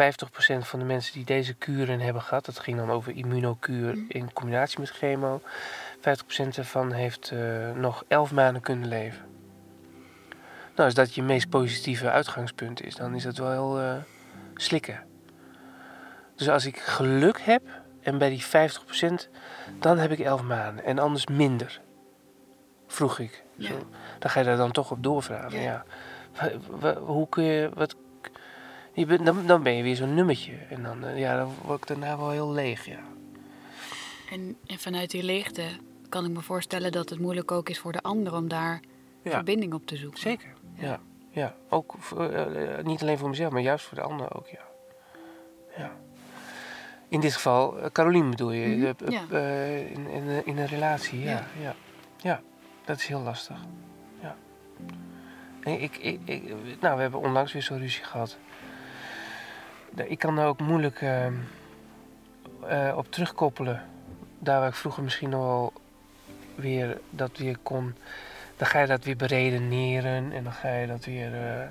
van de mensen die deze kuren hebben gehad... Dat ging dan over immunokuur in combinatie met chemo... 50% ervan heeft eh, nog 11 maanden kunnen leven. Nou, als dat je meest positieve uitgangspunt is... dan is dat wel heel eh, slikken. Dus als ik geluk heb en bij die 50%, dan heb ik 11 maanden. En anders minder. Vroeg ik. Ja. Zo, dan ga je daar dan toch op doorvragen. Ja. Hoe kun je. Wat, je bent, dan, dan ben je weer zo'n nummertje. En dan, eh, ja, dan word ik daarna wel heel leeg. Ja. En, en vanuit die leegte kan ik me voorstellen dat het moeilijk ook is voor de ander om daar Ja. verbinding op te zoeken. Zeker, Ja. ja. Ook voor, eh, eh, niet alleen voor mezelf, maar juist voor de ander ook, ja. ja. In dit geval, eh, Carolien bedoel je, Mhm, de- in, in, in een relatie, ja. Ja. ja. Dat is heel lastig. Ja. Ik, ik, ik, nou, we hebben onlangs weer zo'n ruzie gehad. Da- Ik kan daar ook moeilijk ehm, eh, op terugkoppelen. Daar waar ik vroeger misschien nog wel weer dat weer kon dan ga je dat weer beredeneren en dan ga je dat weer eh,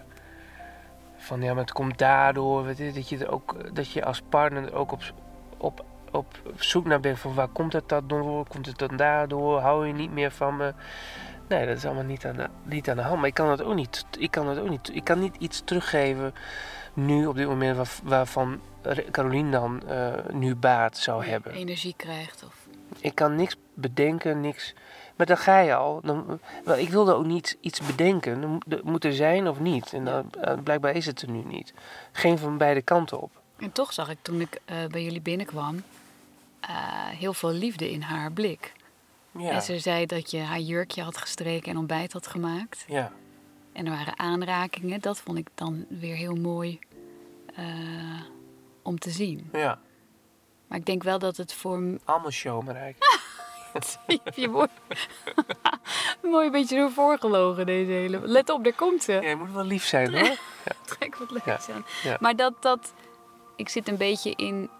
van ja, maar het komt daardoor, weet je, dat je er ook dat je als partner er ook op, op, op zoek naar bent van waar komt het dat door, komt het dan daardoor, hou je niet meer van me. Nee, dat is allemaal niet aan de, niet aan de hand. Maar ik kan dat ook niet. Ik kan dat ook niet. Ik kan niet iets teruggeven nu op dit moment waar, waarvan Caroline dan eh, nu baat zou hebben. Energie krijgt. Of... Ik kan niks bedenken, niks. Maar dan ga je al. Dan, wel, ik wilde ook niet iets bedenken. Moet- er zijn of niet. En dan, eh, blijkbaar is het er nu niet. Geen van beide kanten op. En toch zag ik toen ik eh, bij jullie binnenkwam heel veel liefde in haar blik. Ja. En ze zei dat je haar jurkje had gestreken en ontbijt had gemaakt. Ja. En er waren aanrakingen. Dat vond ik dan weer heel mooi eh, om te zien. ja. Maar ik denk wel dat het voor Allemaal show, Marijke. je mooi, mooi een beetje door voorgelogen deze hele. Let op, daar komt ze. Ja, je moet wel lief zijn hoor. Trek wat leuks Ja, aan. ja. Maar dat, dat, ik zit een beetje in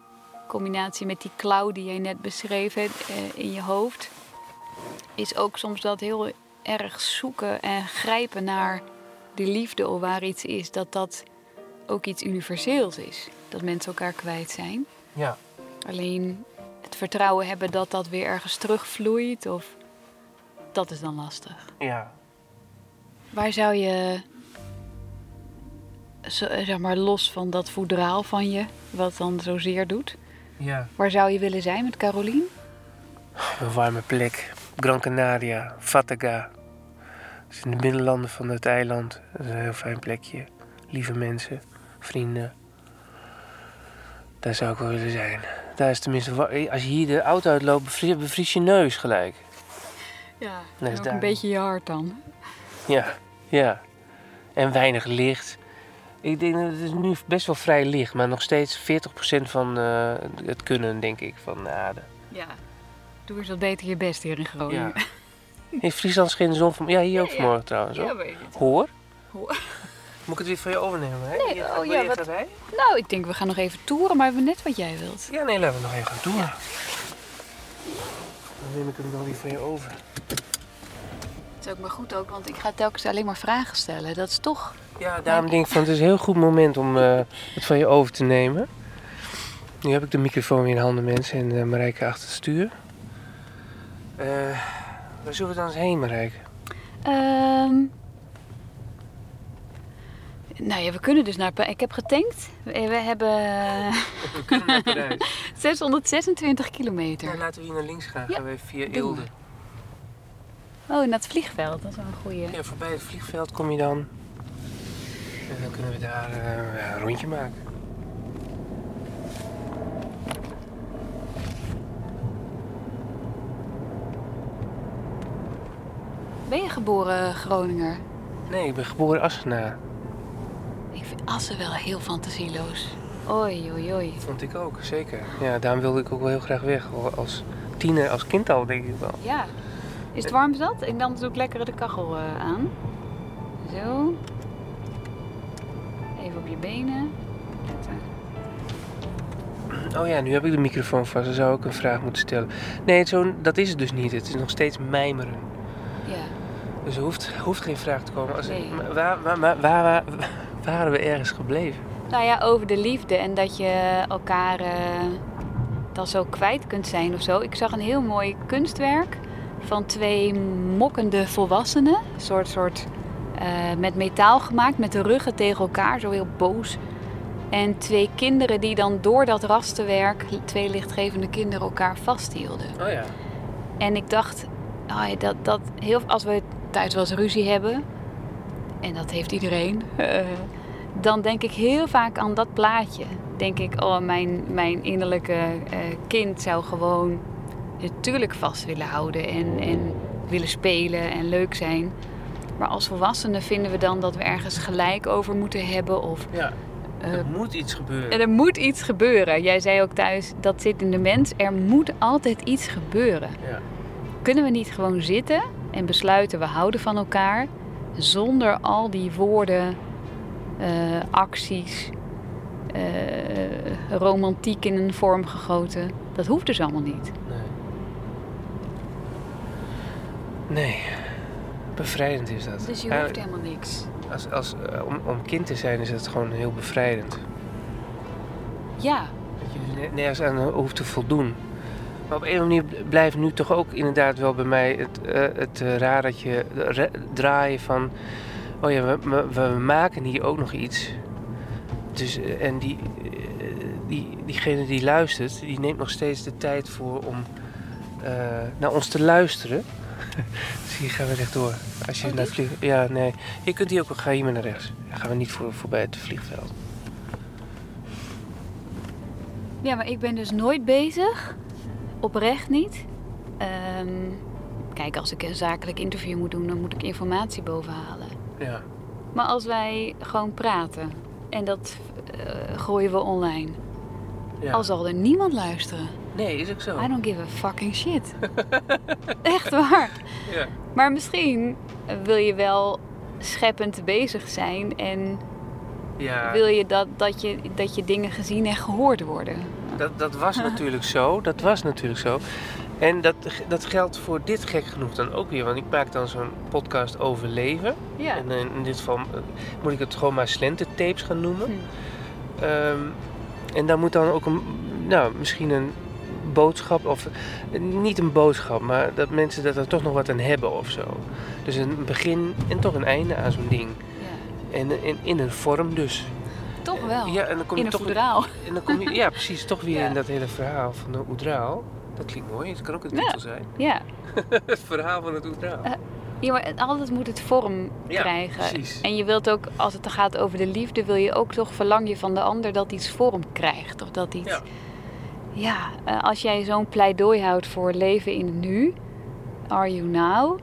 combinatie met die klauw die jij net beschreef hè, eh, in je hoofd. Is ook soms dat heel erg zoeken en grijpen naar die liefde of waar iets is. Dat dat ook iets universeels is. Dat mensen elkaar kwijt zijn. Ja. Alleen het vertrouwen hebben dat dat weer ergens terugvloeit. Of dat is dan lastig. Ja. Waar zou je, eh, zeg maar, los van dat voedraal van je, wat dan zozeer doet, Ja. waar zou je willen zijn met Carolien? Een warme plek. Gran Canaria, Fataga. Dat is in de binnenlanden van het eiland. Dat is een heel fijn plekje. Lieve mensen, vrienden. Daar zou ik wel willen zijn. Daar is tenminste, wa- als je hier de auto uitloopt, bevries, bevries je neus gelijk. Ja, en is ook daar. een beetje je hart dan. Ja, ja. En weinig licht. Ik denk dat het is nu best wel vrij licht, maar nog steeds 40% van eh, het kunnen, denk ik, van de aarde. Ja. Doe eens wat beter je best hier in Groningen. Ja. In Friesland scheen de zon van... Ja, hier ook Ja, vanmorgen trouwens. Ja, hoor. weet ik. Hoor? Hoor. Moet ik het weer van je overnemen? Hè? Nee, oh ja, wat-? Nou, ik denk we gaan nog even toeren, maar we net wat jij wilt. Ja, nee, laten we nog even gaan doen. Dan neem ik hem dan weer van je over. Dat is ook maar goed ook, want ik ga telkens alleen maar vragen stellen. Dat is toch... Ja, daarom denk ik van het is een heel goed moment om eh, het van je over te nemen. Nu heb ik de microfoon weer in handen, mensen, en uh, Marijke achter het stuur. Eh, waar zullen we dan eens heen, Marijke? Ehm nou ja, we kunnen dus naar... Ik heb getankt. We we hebben We kunnen naar Parijs. 626 kilometer. Nou, laten we hier naar links gaan. Ja, Gaan we even via doen Eelde. Oh, naar het vliegveld. Dat is wel een goeie. Ja, voorbij het vliegveld kom je dan. En dan kunnen we daar eh, een rondje maken. Ben je geboren Groninger? Nee, ik ben geboren Assenaar. Ik vind Assen wel heel fantasieloos. Oei, oei, oei. Vond ik ook, zeker. Ja, daarom wilde ik ook wel heel graag weg. Al Als tiener, als kind al, denk ik wel. Ja. Is het warm zat? En dan doe ik lekker de kachel eh, aan. Zo. Even op je benen. Letten. Oh ja, nu heb ik de microfoon vast. Dan zou ik een vraag moeten stellen. Nee, zo, dat is het dus niet. Het is nog steeds mijmeren. Ja. Dus er hoeft, hoeft geen vraag te komen. Als, Nee. waar, waar, waar, waren we ergens gebleven? Nou ja, over de liefde en dat je elkaar eh, dan zo kwijt kunt zijn of zo. Ik zag een heel mooi kunstwerk van twee mokkende volwassenen. Een soort, soort met metaal gemaakt, met de ruggen tegen elkaar, zo heel boos. En twee kinderen die dan door dat rastenwerk, twee lichtgevende kinderen, elkaar vasthielden. Oh ja. En ik dacht, oh ja, dat, dat heel, als we thuis wel eens ruzie hebben, en dat heeft iedereen, eh, dan denk ik heel vaak aan dat plaatje. Denk ik, oh, mijn, mijn innerlijke eh, kind zou gewoon natuurlijk vast willen houden en, en willen spelen en leuk zijn. Maar als volwassenen vinden we dan dat we ergens gelijk over moeten hebben of Ja, eh, er moet iets gebeuren. er moet iets gebeuren. Jij zei ook thuis, dat zit in de mens. Er moet altijd iets gebeuren. Ja. Kunnen we niet gewoon zitten en besluiten we houden van elkaar zonder al die woorden, eh, acties, eh, romantiek in een vorm gegoten? Dat hoeft dus allemaal niet. Nee. Nee. Bevrijdend is dat. Dus je hoeft helemaal niks. als, als, eh, om, om kind te zijn is het gewoon heel bevrijdend. Ja, Dat je er nergens aan hoeft te voldoen. Maar op een of andere manier blijft nu toch ook inderdaad wel bij mij het, eh, het eh, raar dat je re- draaien van... Oh ja, we, we, maken hier ook nog iets. Dus, eh, en die, eh, die, diegene die luistert, die neemt nog steeds de tijd voor om eh, naar ons te luisteren. dus hier gaan we rechtdoor. Als je Oh, naar dit? het vlieg... Ja, nee. Je kunt hier ook, ga hier maar naar rechts. Dan gaan we niet voor, voorbij het vliegveld. Ja, maar ik ben dus nooit bezig. Oprecht niet. Ehm, kijk, als ik een zakelijk interview moet doen, dan moet ik informatie bovenhalen. Ja. Maar als wij gewoon praten en dat eh, gooien we online, ja. al zal er niemand luisteren. Nee, is ook zo. I don't give a fucking shit. Echt waar. Ja. Maar misschien wil je wel scheppend bezig zijn en Ja, wil je dat, dat je dat je dingen gezien en gehoord worden. dat, dat was natuurlijk zo. Dat was natuurlijk zo. En dat, dat geldt voor dit gek genoeg dan ook weer. Want ik maak dan zo'n podcast over leven. Ja. En in, in dit geval eh, moet ik het gewoon maar slententapes gaan noemen. Hm. Ehm, en daar moet dan ook een, nou, misschien een boodschap, of niet een boodschap, maar dat mensen dat er toch nog wat aan hebben of zo. Dus een begin en toch een einde aan zo'n ding. Ja. En in, in een vorm dus. Toch wel. Ja, en dan kom in je een toch voedraal. En dan kom je, ja, precies, toch weer Ja. in dat hele verhaal van de Oedraal. Dat klinkt mooi, het kan ook een Ja. titel zijn. Ja. het verhaal van het Oedraal. Eh, ja, maar altijd moet het vorm Ja, krijgen. precies. En je wilt ook, als het gaat over de liefde, wil je ook toch verlang je van de ander dat iets vorm krijgt. Of dat iets. Ja. Ja, eh, als jij zo'n pleidooi houdt voor leven in het nu, are you now?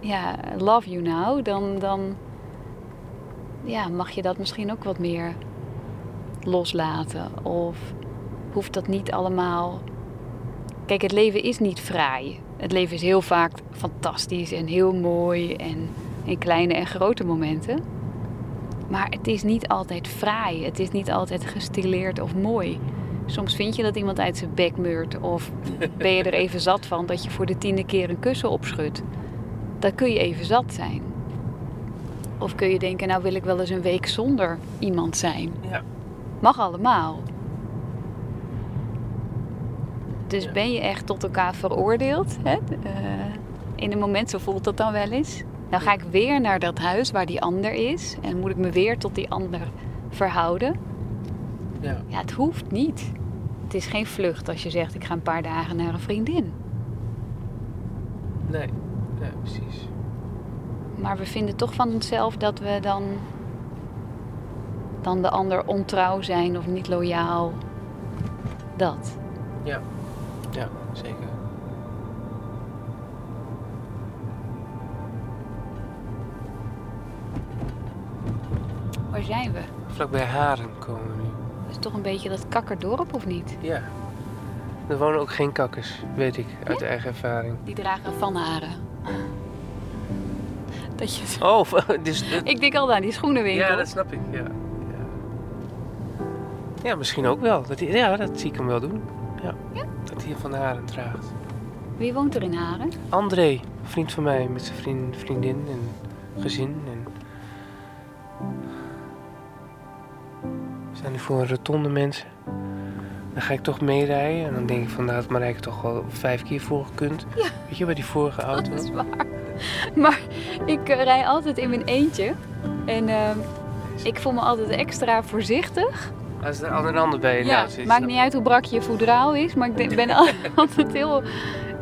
Ja, love you now, dan, dan ja, mag je dat misschien ook wat meer loslaten. Of hoeft dat niet allemaal. Kijk, het leven is niet fraai. Het leven is heel vaak fantastisch en heel mooi en in kleine en grote momenten. Maar het is niet altijd fraai. Het is niet altijd gestileerd of mooi. Soms vind je dat iemand uit zijn bek meurt. Of ben je er even zat van dat je voor de tiende keer een kussen opschudt. Dan kun je even zat zijn. Of kun je denken, nou wil ik wel eens een week zonder iemand zijn. Ja. Mag allemaal. Dus Ja. ben je echt tot elkaar veroordeeld? Hè? Eh, in een moment, zo voelt dat dan wel eens. Dan ga ik weer naar dat huis waar die ander is. En moet ik me weer tot die ander verhouden. Ja. Ja, het hoeft niet. Het is geen vlucht als je zegt, ik ga een paar dagen naar een vriendin. Nee, ja, precies. Maar we vinden toch van onszelf dat we dan, dan de ander ontrouw zijn of niet loyaal. Dat. Ja, zeker. Waar zijn we? Vlakbij Haren komen we nu. Is toch een beetje dat kakkerdorp of niet? Ja. Er wonen ook geen kakkers, weet ik, uit eigen ervaring. Die dragen vanharen. Dat je... Oh, dus... Ik denk al aan die schoenenwinkel. ja, dat snap ik, ja. ja. Ja, misschien ook wel. Dat, ja, dat zie ik hem wel doen. Ja. Dat hij van Haren draagt. Wie woont er in Haren? André, vriend van mij, met zijn vriend, vriendin en gezin. En... Nu voor een rotonde mensen. Dan ga ik toch meerijden en dan denk ik van, nou had Marijke toch wel vijf keer voor gekund. Ja. Weet je, bij die vorige auto. Dat is waar. Maar ik eh, rij altijd in mijn eentje. En ehm, ik voel me altijd extra voorzichtig. Als er al een ander bij je Ja, zit. maakt niet uit hoe brak je voedraal is, maar ik ben altijd heel,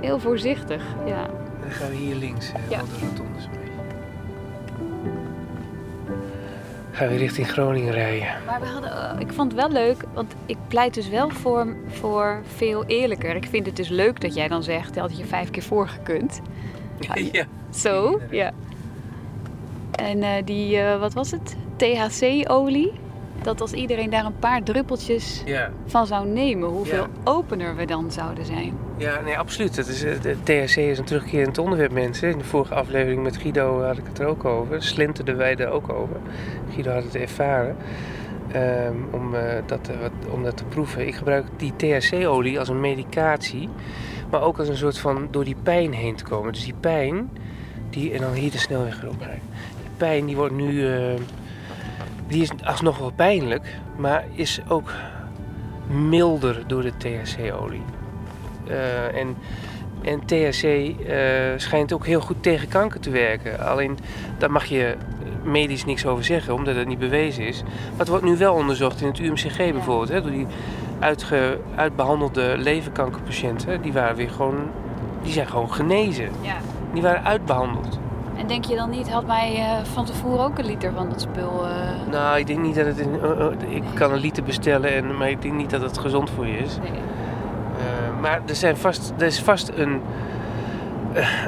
heel voorzichtig. Ja. ik. Dan gaan we hier links, hè, Ja. de rotondes Gaan we richting Groningen rijden. Maar we hadden, eh, ik vond het wel leuk, want ik pleit dus wel voor, voor veel eerlijker. Ik vind het dus leuk dat jij dan zegt, dat je vijf keer voorgekund. ja. Zo, ja. En eh, die, eh, wat was het? THC-olie. Dat als iedereen daar een paar druppeltjes Ja. van zou nemen, hoeveel Ja. opener we dan zouden zijn. Ja, nee, absoluut. Dat is, eh, de THC is een terugkerend onderwerp, mensen. In de vorige aflevering met Guido had ik het er ook over. Slinterden wij er ook over. Guido had het ervaren. ehm, om, eh, dat, eh, wat, om dat te proeven. Ik gebruik die THC-olie als een medicatie. Maar ook als een soort van door die pijn heen te komen. Dus die pijn, die, en dan hier de snelweg erop rijden. Die pijn die wordt nu, eh, die is alsnog wel pijnlijk. Maar is ook milder door de THC-olie. Eh, en, en THC eh, schijnt ook heel goed tegen kanker te werken. Alleen daar mag je medisch niks over zeggen, omdat het niet bewezen is. Maar het wordt nu wel onderzocht in het UMCG bijvoorbeeld. Hè, door die uitge, uitbehandelde leverkankerpatiënten. Die, waren weer gewoon, die zijn gewoon genezen. Ja. Die waren uitbehandeld. En denk je dan niet, had mij eh, van tevoren ook een liter van dat spul... eh, Nou, ik denk niet dat het... In, eh, ik kan een liter bestellen, en, maar ik denk niet dat het gezond voor je is. nee. Maar er, zijn vast, er is vast een,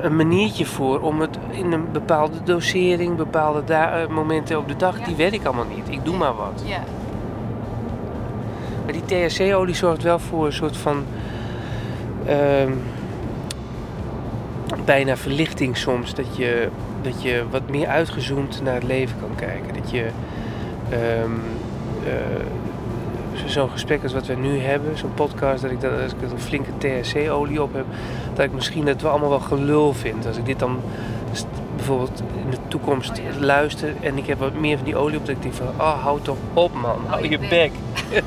een maniertje voor om het in een bepaalde dosering, bepaalde da- momenten op de dag, Ja. die weet ik allemaal niet. Ik doe maar wat. Ja. Maar die THC-olie zorgt wel voor een soort van ehm, bijna verlichting soms. Dat je, dat je wat meer uitgezoomd naar het leven kan kijken. Dat je ehm, eh, zo- zo'n gesprek als wat we nu hebben, zo'n podcast, dat ik, dat, als ik een flinke THC-olie op heb, dat ik misschien dat wel allemaal wel gelul vind. Als ik dit dan bijvoorbeeld in de toekomst luister en ik heb wat meer van die olie op, dat ik denk van, oh, hou toch op man, hou je je bek.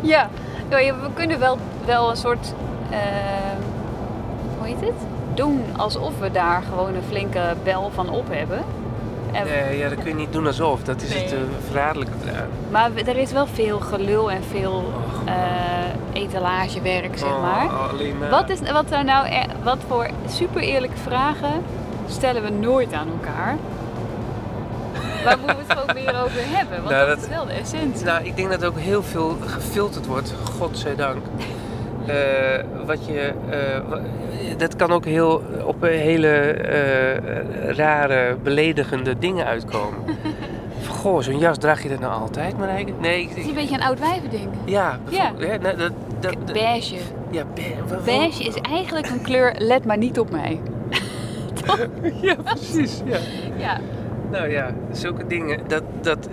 Ja, Ja, we kunnen wel, wel een soort, hoe heet het? Doen alsof we daar gewoon een flinke bel van op hebben. En, Nee, ja, dat kun je niet doen alsof. Dat is het uh, verraderlijke eraan. Maar er is wel veel gelul en veel eh, etalagewerk, zeg Oh, maar. Wat, is, wat, er nou, e- wat voor super eerlijke vragen stellen we nooit aan elkaar? Waar moeten we het gewoon meer over hebben? Want Nou, dat, dat- is wel de essentie. Nou, ik denk dat ook heel veel gefilterd wordt, godzijdank. Eh wat je, eh, dat kan ook heel, op een hele eh, rare, beledigende dingen uitkomen. Goh, zo'n jas draag je dat nou altijd, Marijke? Nee, ik, Het is een beetje een oud wijven ding. ja, nou, dat, dat, Beige. ja, be- Beige is eigenlijk een kleur, let maar niet op mij. Ja, precies. Ja. Ja, Nou ja, zulke dingen, dat, dat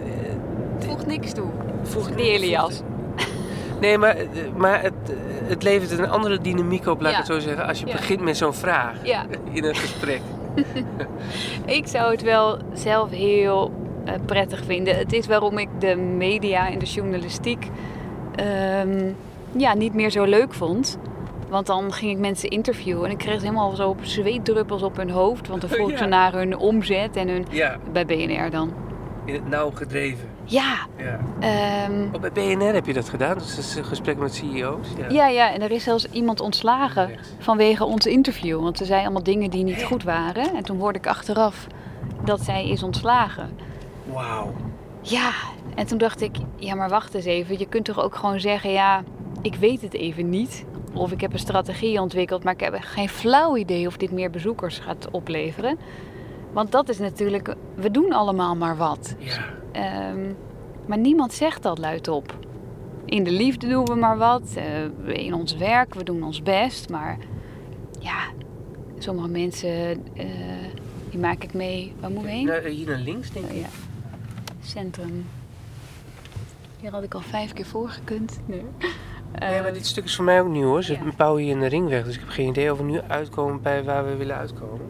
voegt niks toe. voegt hele jas. Nee, maar, maar het, het levert een andere dynamiek op, laat ik het zo zeggen, als je begint met zo'n vraag in een gesprek. ik zou het wel zelf heel eh, prettig vinden. Het is waarom ik de media en de journalistiek ehm, ja, niet meer zo leuk vond. Want dan ging ik mensen interviewen en ik kreeg helemaal zo op zweetdruppels op hun hoofd. Want dan vroeg Ja. ze naar hun omzet en hun... Ja, Bij BNR dan. in het nauw gedreven. Ja, Ja. ehm, bij BNR heb je dat gedaan, dat is een gesprek met CEO's. Ja. ja, ja, en er is zelfs iemand ontslagen vanwege ons interview. Want ze zei allemaal dingen die niet goed waren. En toen hoorde ik achteraf dat zij is ontslagen. Wauw. Ja, en toen dacht ik, ja maar wacht eens even. Je kunt toch ook gewoon zeggen, ja, ik weet het even niet. Of ik heb een strategie ontwikkeld, maar ik heb geen flauw idee of dit meer bezoekers gaat opleveren. Want dat is natuurlijk, we doen allemaal maar wat. Ja. Ehm, maar niemand zegt dat luidop. In de liefde doen we maar wat. eh, in ons werk, we doen ons best. Maar ja, sommige mensen, eh, die maak ik mee. Waar moet ik heen? Hier naar links, denk ik. Oh, ja. Centrum. Hier had ik al vijf keer voor gekund. Nee. Nee, maar dit stuk is voor mij ook nieuw hoor. Ze ja. bouwen hier in de ringweg, dus ik heb geen idee of we nu uitkomen bij waar we willen uitkomen.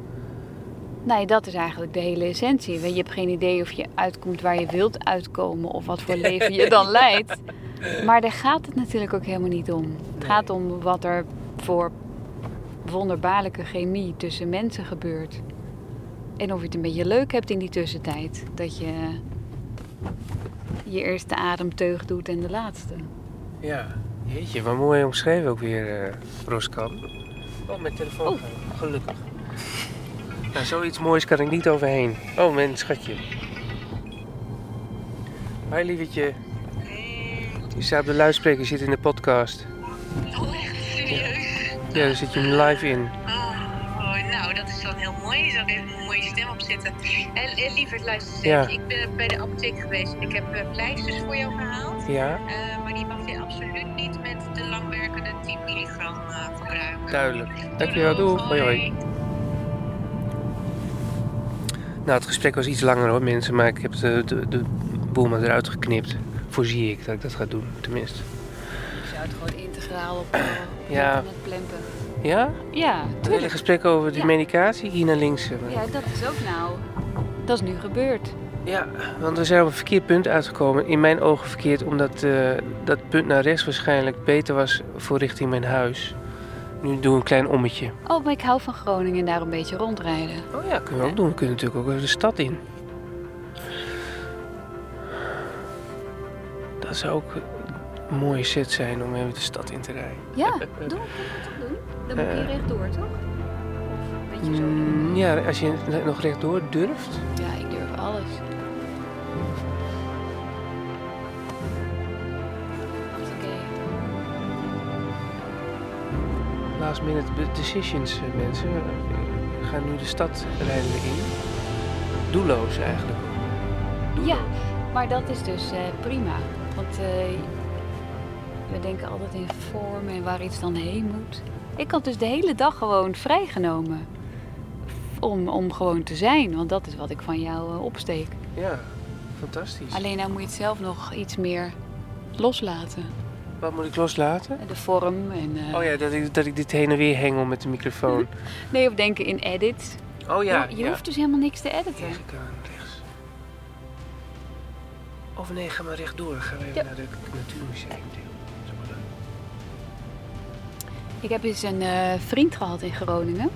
Nee, dat is eigenlijk de hele essentie. Want Je hebt geen idee of je uitkomt waar je wilt uitkomen of wat voor leven je dan leidt. Maar daar gaat het natuurlijk ook helemaal niet om. Het Nee. gaat om wat er voor wonderbaarlijke chemie tussen mensen gebeurt. En of je het een beetje leuk hebt in die tussentijd. Dat je je eerste ademteug doet en de laatste. Ja, jeetje, wat mooi omschreven ook weer, eh Roskan. Oh, mijn telefoon. Oh. Gelukkig. Nou, zoiets moois kan ik niet overheen. Oh, mijn schatje. Hoi lievertje. Je staat op de luidspreker, je zit in de podcast. Oh, echt serieus? Ja, daar zit je nu live in. Oh, oh, nou, dat is dan heel mooi. Je zou even een mooie stem op zetten. En, en lieverd, luister eens Ja. even. Ik ben bij de apotheek geweest. Ik heb eh, pleisters voor jou gehaald. Ja, Eh, maar die mag je absoluut niet met de langwerkende 10 milligram eh, gebruiken. duidelijk. Dankjewel, doei. Hoi hoi. Nou, het gesprek was iets langer hoor mensen, maar ik heb de, de, de boel maar eruit geknipt. Voorzie ik dat ik dat ga doen, tenminste. Je zou het gewoon integraal op, eh, Ja. het plempen. Ja? Ja, Het hele gesprek over die Ja. medicatie, hier naar links. Ja, dat is ook nou. Dat is nu gebeurd. Ja, want we zijn op een verkeerd punt uitgekomen. In mijn ogen verkeerd, omdat eh, dat punt naar rechts waarschijnlijk beter was voor richting mijn huis. Nu doen we een klein ommetje. Oh, maar ik hou van Groningen en daar een beetje rondrijden. Oh ja, kunnen we ook doen. We kunnen natuurlijk ook even de stad in. Dat zou ook een mooie set zijn om even de stad in te rijden. Ja, doen, kunnen we dat toch doen? Dan moet je Eh. rechtdoor, toch? Of een beetje zo. Mm, ja, als je nog rechtdoor durft. Ja, ik durf alles. Last minute decisions, eh, mensen. We gaan nu de stad rijden in. Doelloos eigenlijk. Ja, maar dat is dus eh, prima. Want eh, we denken altijd in vorm en waar iets dan heen moet. Ik had dus de hele dag gewoon vrijgenomen. Om, om gewoon te zijn, want dat is wat ik van jou eh, opsteek. Ja, fantastisch. Alleen nou moet je het zelf nog iets meer loslaten. Wat moet ik loslaten? De vorm en... eh, Oh ja, dat ik, dat ik dit heen en weer hengel met de microfoon. Nee, of denken in edits. Oh ja, je je ja. hoeft dus helemaal niks te editen. Deze kant rechts. Of nee, ga maar rechtdoor. Gaan we even Ja. naar de natuurmuseum. Ik heb eens een eh, vriend gehad in Groningen.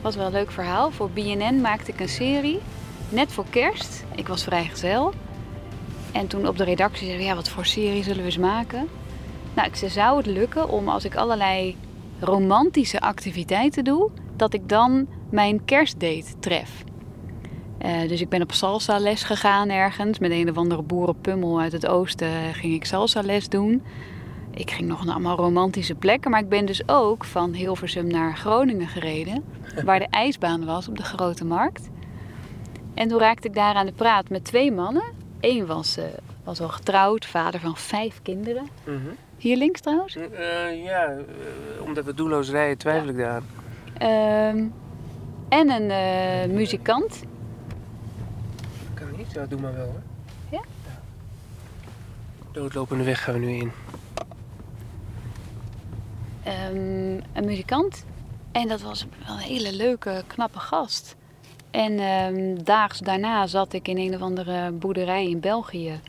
Was wel een leuk verhaal. Voor BNN maakte ik een serie. Net voor kerst. Ik was vrijgezel. En toen op de redactie zeiden we, ja, wat voor serie zullen we eens maken? Nou, ik zei, zou het lukken om als ik allerlei romantische activiteiten doe, dat ik dan mijn kerstdate tref? Eh, dus ik ben op salsa les gegaan ergens. Met een of andere boerenpummel uit het oosten ging ik salsa les doen. Ik ging nog naar allemaal romantische plekken. Maar ik ben dus ook van Hilversum naar Groningen gereden. Waar de ijsbaan was op de Grote Markt. En toen raakte ik daar aan de praat met twee mannen. Eén was, eh, was al getrouwd, vader van vijf kinderen. Mhm. Hier links trouwens. Eh, ja, eh, omdat we doelloos rijden twijfel ik daaraan. Ehm, en een eh, muzikant. Kan niet? Ja, doe maar wel hoor. Ja? Doodlopende weg gaan we nu in. Ehm, een muzikant. En dat was een hele leuke, knappe gast. En ehm, daags daarna zat ik in een of andere boerderij in België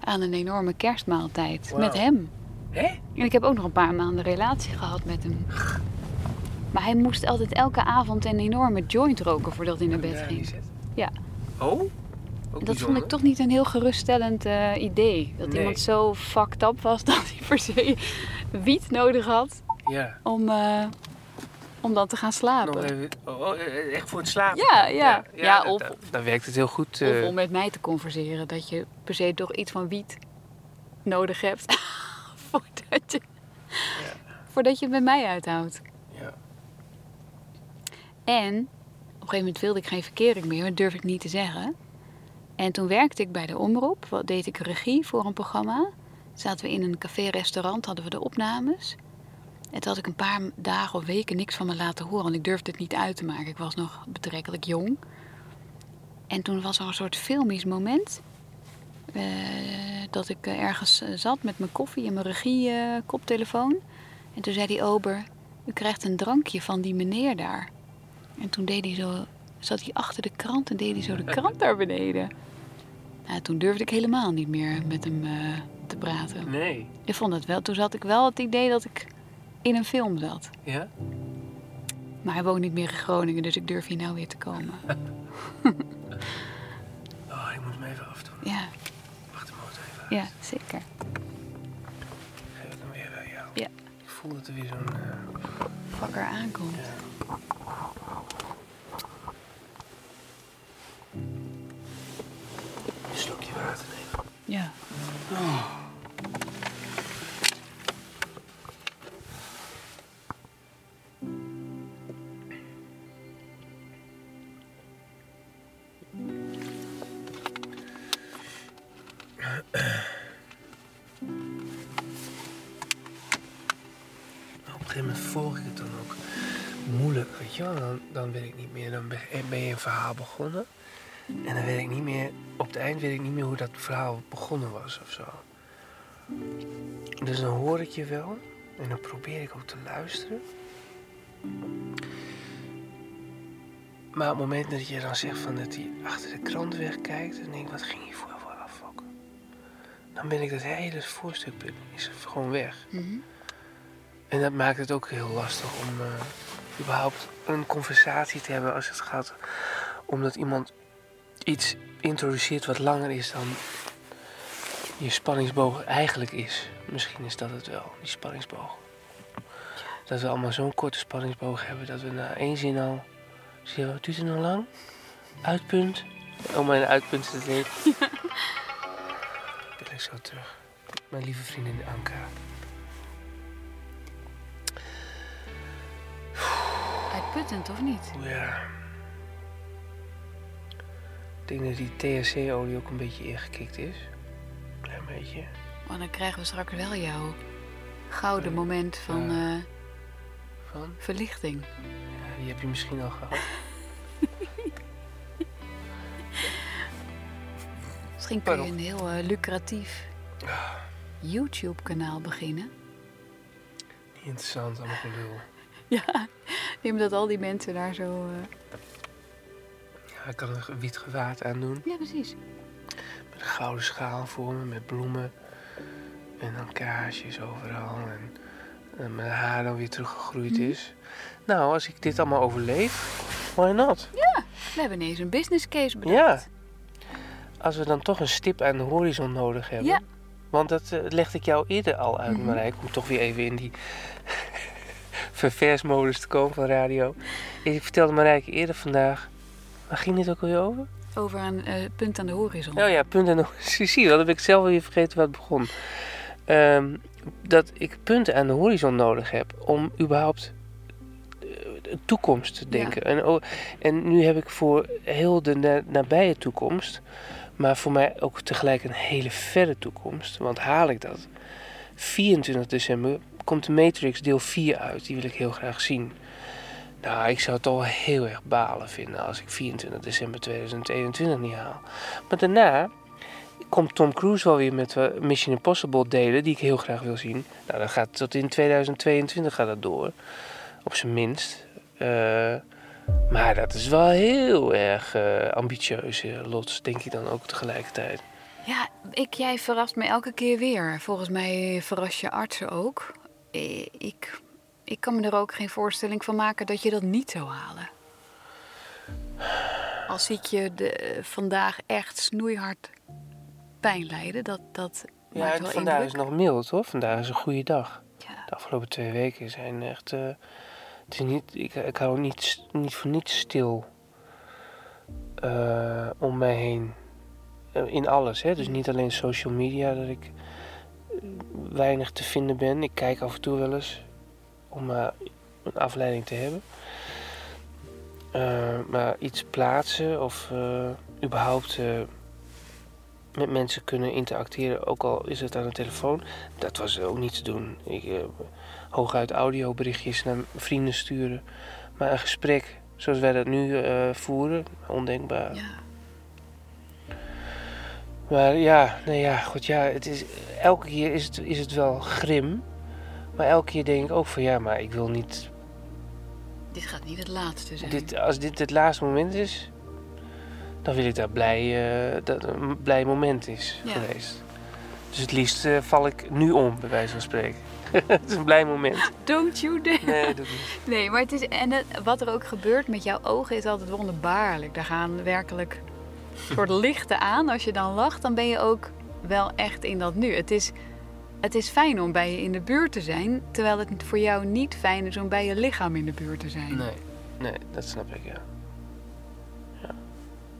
aan een enorme kerstmaaltijd met hem. En ik heb ook nog een paar maanden relatie gehad met hem. Maar hij moest altijd elke avond een enorme joint roken voordat hij naar bed ging. Ja. Oh? Dat vond ik toch niet een heel geruststellend eh, idee. Dat Nee. iemand zo fucked up was dat hij per se wiet nodig had Ja. om, eh, om dan te gaan slapen. even, oh, oh, eh, echt voor het slapen? Ja, ja. Ja, of- dan, dan werkt het heel goed. Of eh, om met mij te converseren. Dat je per se toch iets van wiet nodig hebt. voordat, je, voordat je het met mij uithoudt. ja. En op een gegeven moment wilde ik geen verkering meer. Dat durf ik niet te zeggen. En toen werkte ik bij de Omroep. Wat deed ik regie voor een programma. Zaten we in een café-restaurant, hadden we de opnames. En toen had ik een paar dagen of weken niks van me laten horen. Want ik durfde het niet uit te maken. Ik was nog betrekkelijk jong. En toen was er een soort filmisch moment. Eh, dat ik eh, ergens eh, zat met mijn koffie en mijn regie-koptelefoon. en toen zei die ober, u krijgt een drankje van die meneer daar. En toen deed hij zo, zat hij achter de krant en deed hij zo de krant naar beneden. Nou, toen durfde ik helemaal niet meer met hem te praten. Nee. Ik vond het wel, toen zat ik wel het idee dat ik in een film zat. Ja? Maar hij woont niet meer in Groningen, dus ik durf hier nou weer te komen. Oh, ik moet hem even afdoen. Ja, Wacht de motor even uit. Ja, zeker. Geef ik hem weer bij jou. Ja. Ik voel dat er weer zo'n... eh, Vakker aankomt. een slokje water nemen. Ja. Op een gegeven moment volg ik het dan ook moeilijk, weet. Dan, dan ik niet meer, dan eh, ben je een verhaal begonnen. En dan weet ik niet meer, op het eind weet ik niet meer hoe dat verhaal begonnen was of zo. Dus dan hoor ik je wel en dan probeer ik ook te luisteren. Maar op het moment dat je dan zegt van dat hij achter de krant wegkijkt, dan denk ik, wat ging hier voor dan ben ik dat hele voorstuk is gewoon weg. Mhm. En dat maakt het ook heel lastig om eh, überhaupt een conversatie te hebben als het gaat omdat iemand iets introduceert wat langer is dan je spanningsboog eigenlijk is. Misschien is dat het wel, die spanningsboog. Dat we allemaal zo'n korte spanningsboog hebben dat we na één zin al. Zie je, wat duurt het nog lang? Uitpunt. Oh, mijn uitpunt is het leuk. Ben ik zo terug. Mijn lieve vriendin Anka. Uitputtend of niet? Ja. Ik denk dat die THC-olie ook een beetje ingekikt is. Klein beetje. Maar dan krijgen we straks wel jouw gouden moment van eh, Van? verlichting. Ja, die heb je misschien al gehad. Misschien kun je een heel eh, lucratief YouTube-kanaal beginnen. Niet interessant, allemaal gelul. Ja, neem dat al die mensen daar zo... eh, Ja, ik kan een wit gewaad aan doen. Ja, precies. Met een gouden schaal voor me, met bloemen. En dan kaarsjes overal. En, en mijn haar dan weer teruggegroeid Mhm. is. Nou, als ik dit allemaal overleef, why not? We hebben ineens een business case bedacht. Als we dan toch een stip aan de horizon nodig hebben. Ja. Want dat eh, legde ik jou eerder al uit, Mhm. Marijk. Om toch weer even in die verversmodus te komen van radio. Ik vertelde Marijke eerder vandaag. Waar ging dit ook alweer over? Over een eh, punt aan de horizon. Oh ja, punt en horizon. Zie je, dat heb ik zelf weer vergeten waar het begon. Ehm, dat ik punten aan de horizon nodig heb om überhaupt eh, de toekomst te denken. En, en nu heb ik voor heel de na- nabije toekomst, maar voor mij ook tegelijk een hele verre toekomst. Want haal ik dat? 24 december komt de Matrix deel 4 uit. Die wil ik heel graag zien. Nou, ik zou het wel heel erg balen vinden als ik 24 december 2021 niet haal. Maar daarna komt Tom Cruise wel weer met eh, Mission Impossible delen, die ik heel graag wil zien. Nou, dat gaat tot in 2022 gaat dat door. Op zijn minst. Eh, maar dat is wel heel erg eh, ambitieus, eh, Lots, denk ik dan ook tegelijkertijd. Ja, ik, jij verrast me elke keer weer. Volgens mij verrast je artsen ook. Eh, Ik, ik kan me er ook geen voorstelling van maken dat je dat niet zou halen. Als ziet je de, vandaag echt snoeihard pijn lijden, dat, dat Ja, maakt wel vandaag indruk. is nog mild, hoor. Vandaag is een goede dag. Ja. De afgelopen twee weken zijn echt. Het is niet, ik, hou niet, niet voor niets stil eh, om mij heen. Eh, in alles, hè? Dus niet alleen social media, dat ik eh, weinig te vinden ben. Ik kijk af en toe wel eens om eh, een afleiding te hebben. Maar iets plaatsen of überhaupt met mensen kunnen interacteren, ook al is het aan de telefoon, dat was ook niet te doen. Ik, hooguit audioberichtjes naar vrienden sturen. Maar een gesprek zoals wij dat nu eh, voeren, ondenkbaar. Ja. Maar ja, nee ja, goed, ja, het is, elke keer is het, is het wel grim. Maar elke keer denk ik ook van ja, maar ik wil niet. Dit gaat niet het laatste zijn. Dit, als dit het laatste moment is, dan wil ik dat blij, eh, dat een blij moment is Ja. geweest. Dus het liefst eh, val ik nu om, bij wijze van spreken. het is een blij moment. Don't you dare. Nee, dat niet. Nee, maar het is, en het- wat er ook gebeurt met jouw ogen is altijd wonderbaarlijk. Daar gaan werkelijk soort lichten aan. Als je dan lacht, dan ben je ook wel echt in dat nu. Het is, het is fijn om bij je in de buurt te zijn, terwijl het voor jou niet fijn is om bij je lichaam in de buurt te zijn. Nee, nee, dat snap ik, ja.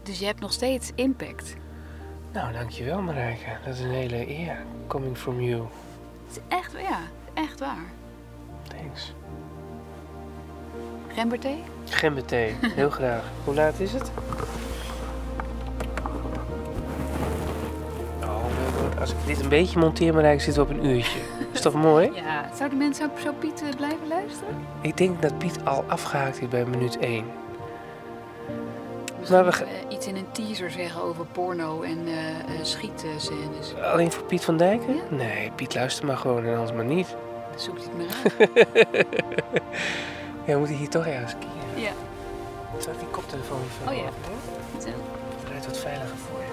Dus je hebt nog steeds impact. Nou, dankjewel Marijke. Dat is een hele eer. Coming from you. Het is echt, ja, echt waar. Thanks. Gemberthee? Gemberthee, heel graag. Hoe laat is het? Oh, als ik dit een beetje monteer, Marijke, zitten we op een uurtje. Is toch mooi? Ja, zouden mensen zo, zo Piet eh, blijven luisteren? Ik denk dat Piet al afgehaakt is bij minuut 1. Misschien we eh, iets in een teaser zeggen over porno en eh, schietscènes. Alleen voor Piet van Dijken? Ja. Nee, Piet luister maar gewoon en anders maar niet. Hij het maar uit. Ja, we moeten hier toch ergens kiezen. Ja. Zal ik die koptelefoon even Oh ja. Zo. Het rijdt wat veiliger voor je.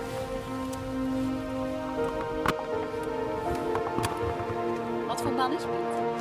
Wat voor man is Piet?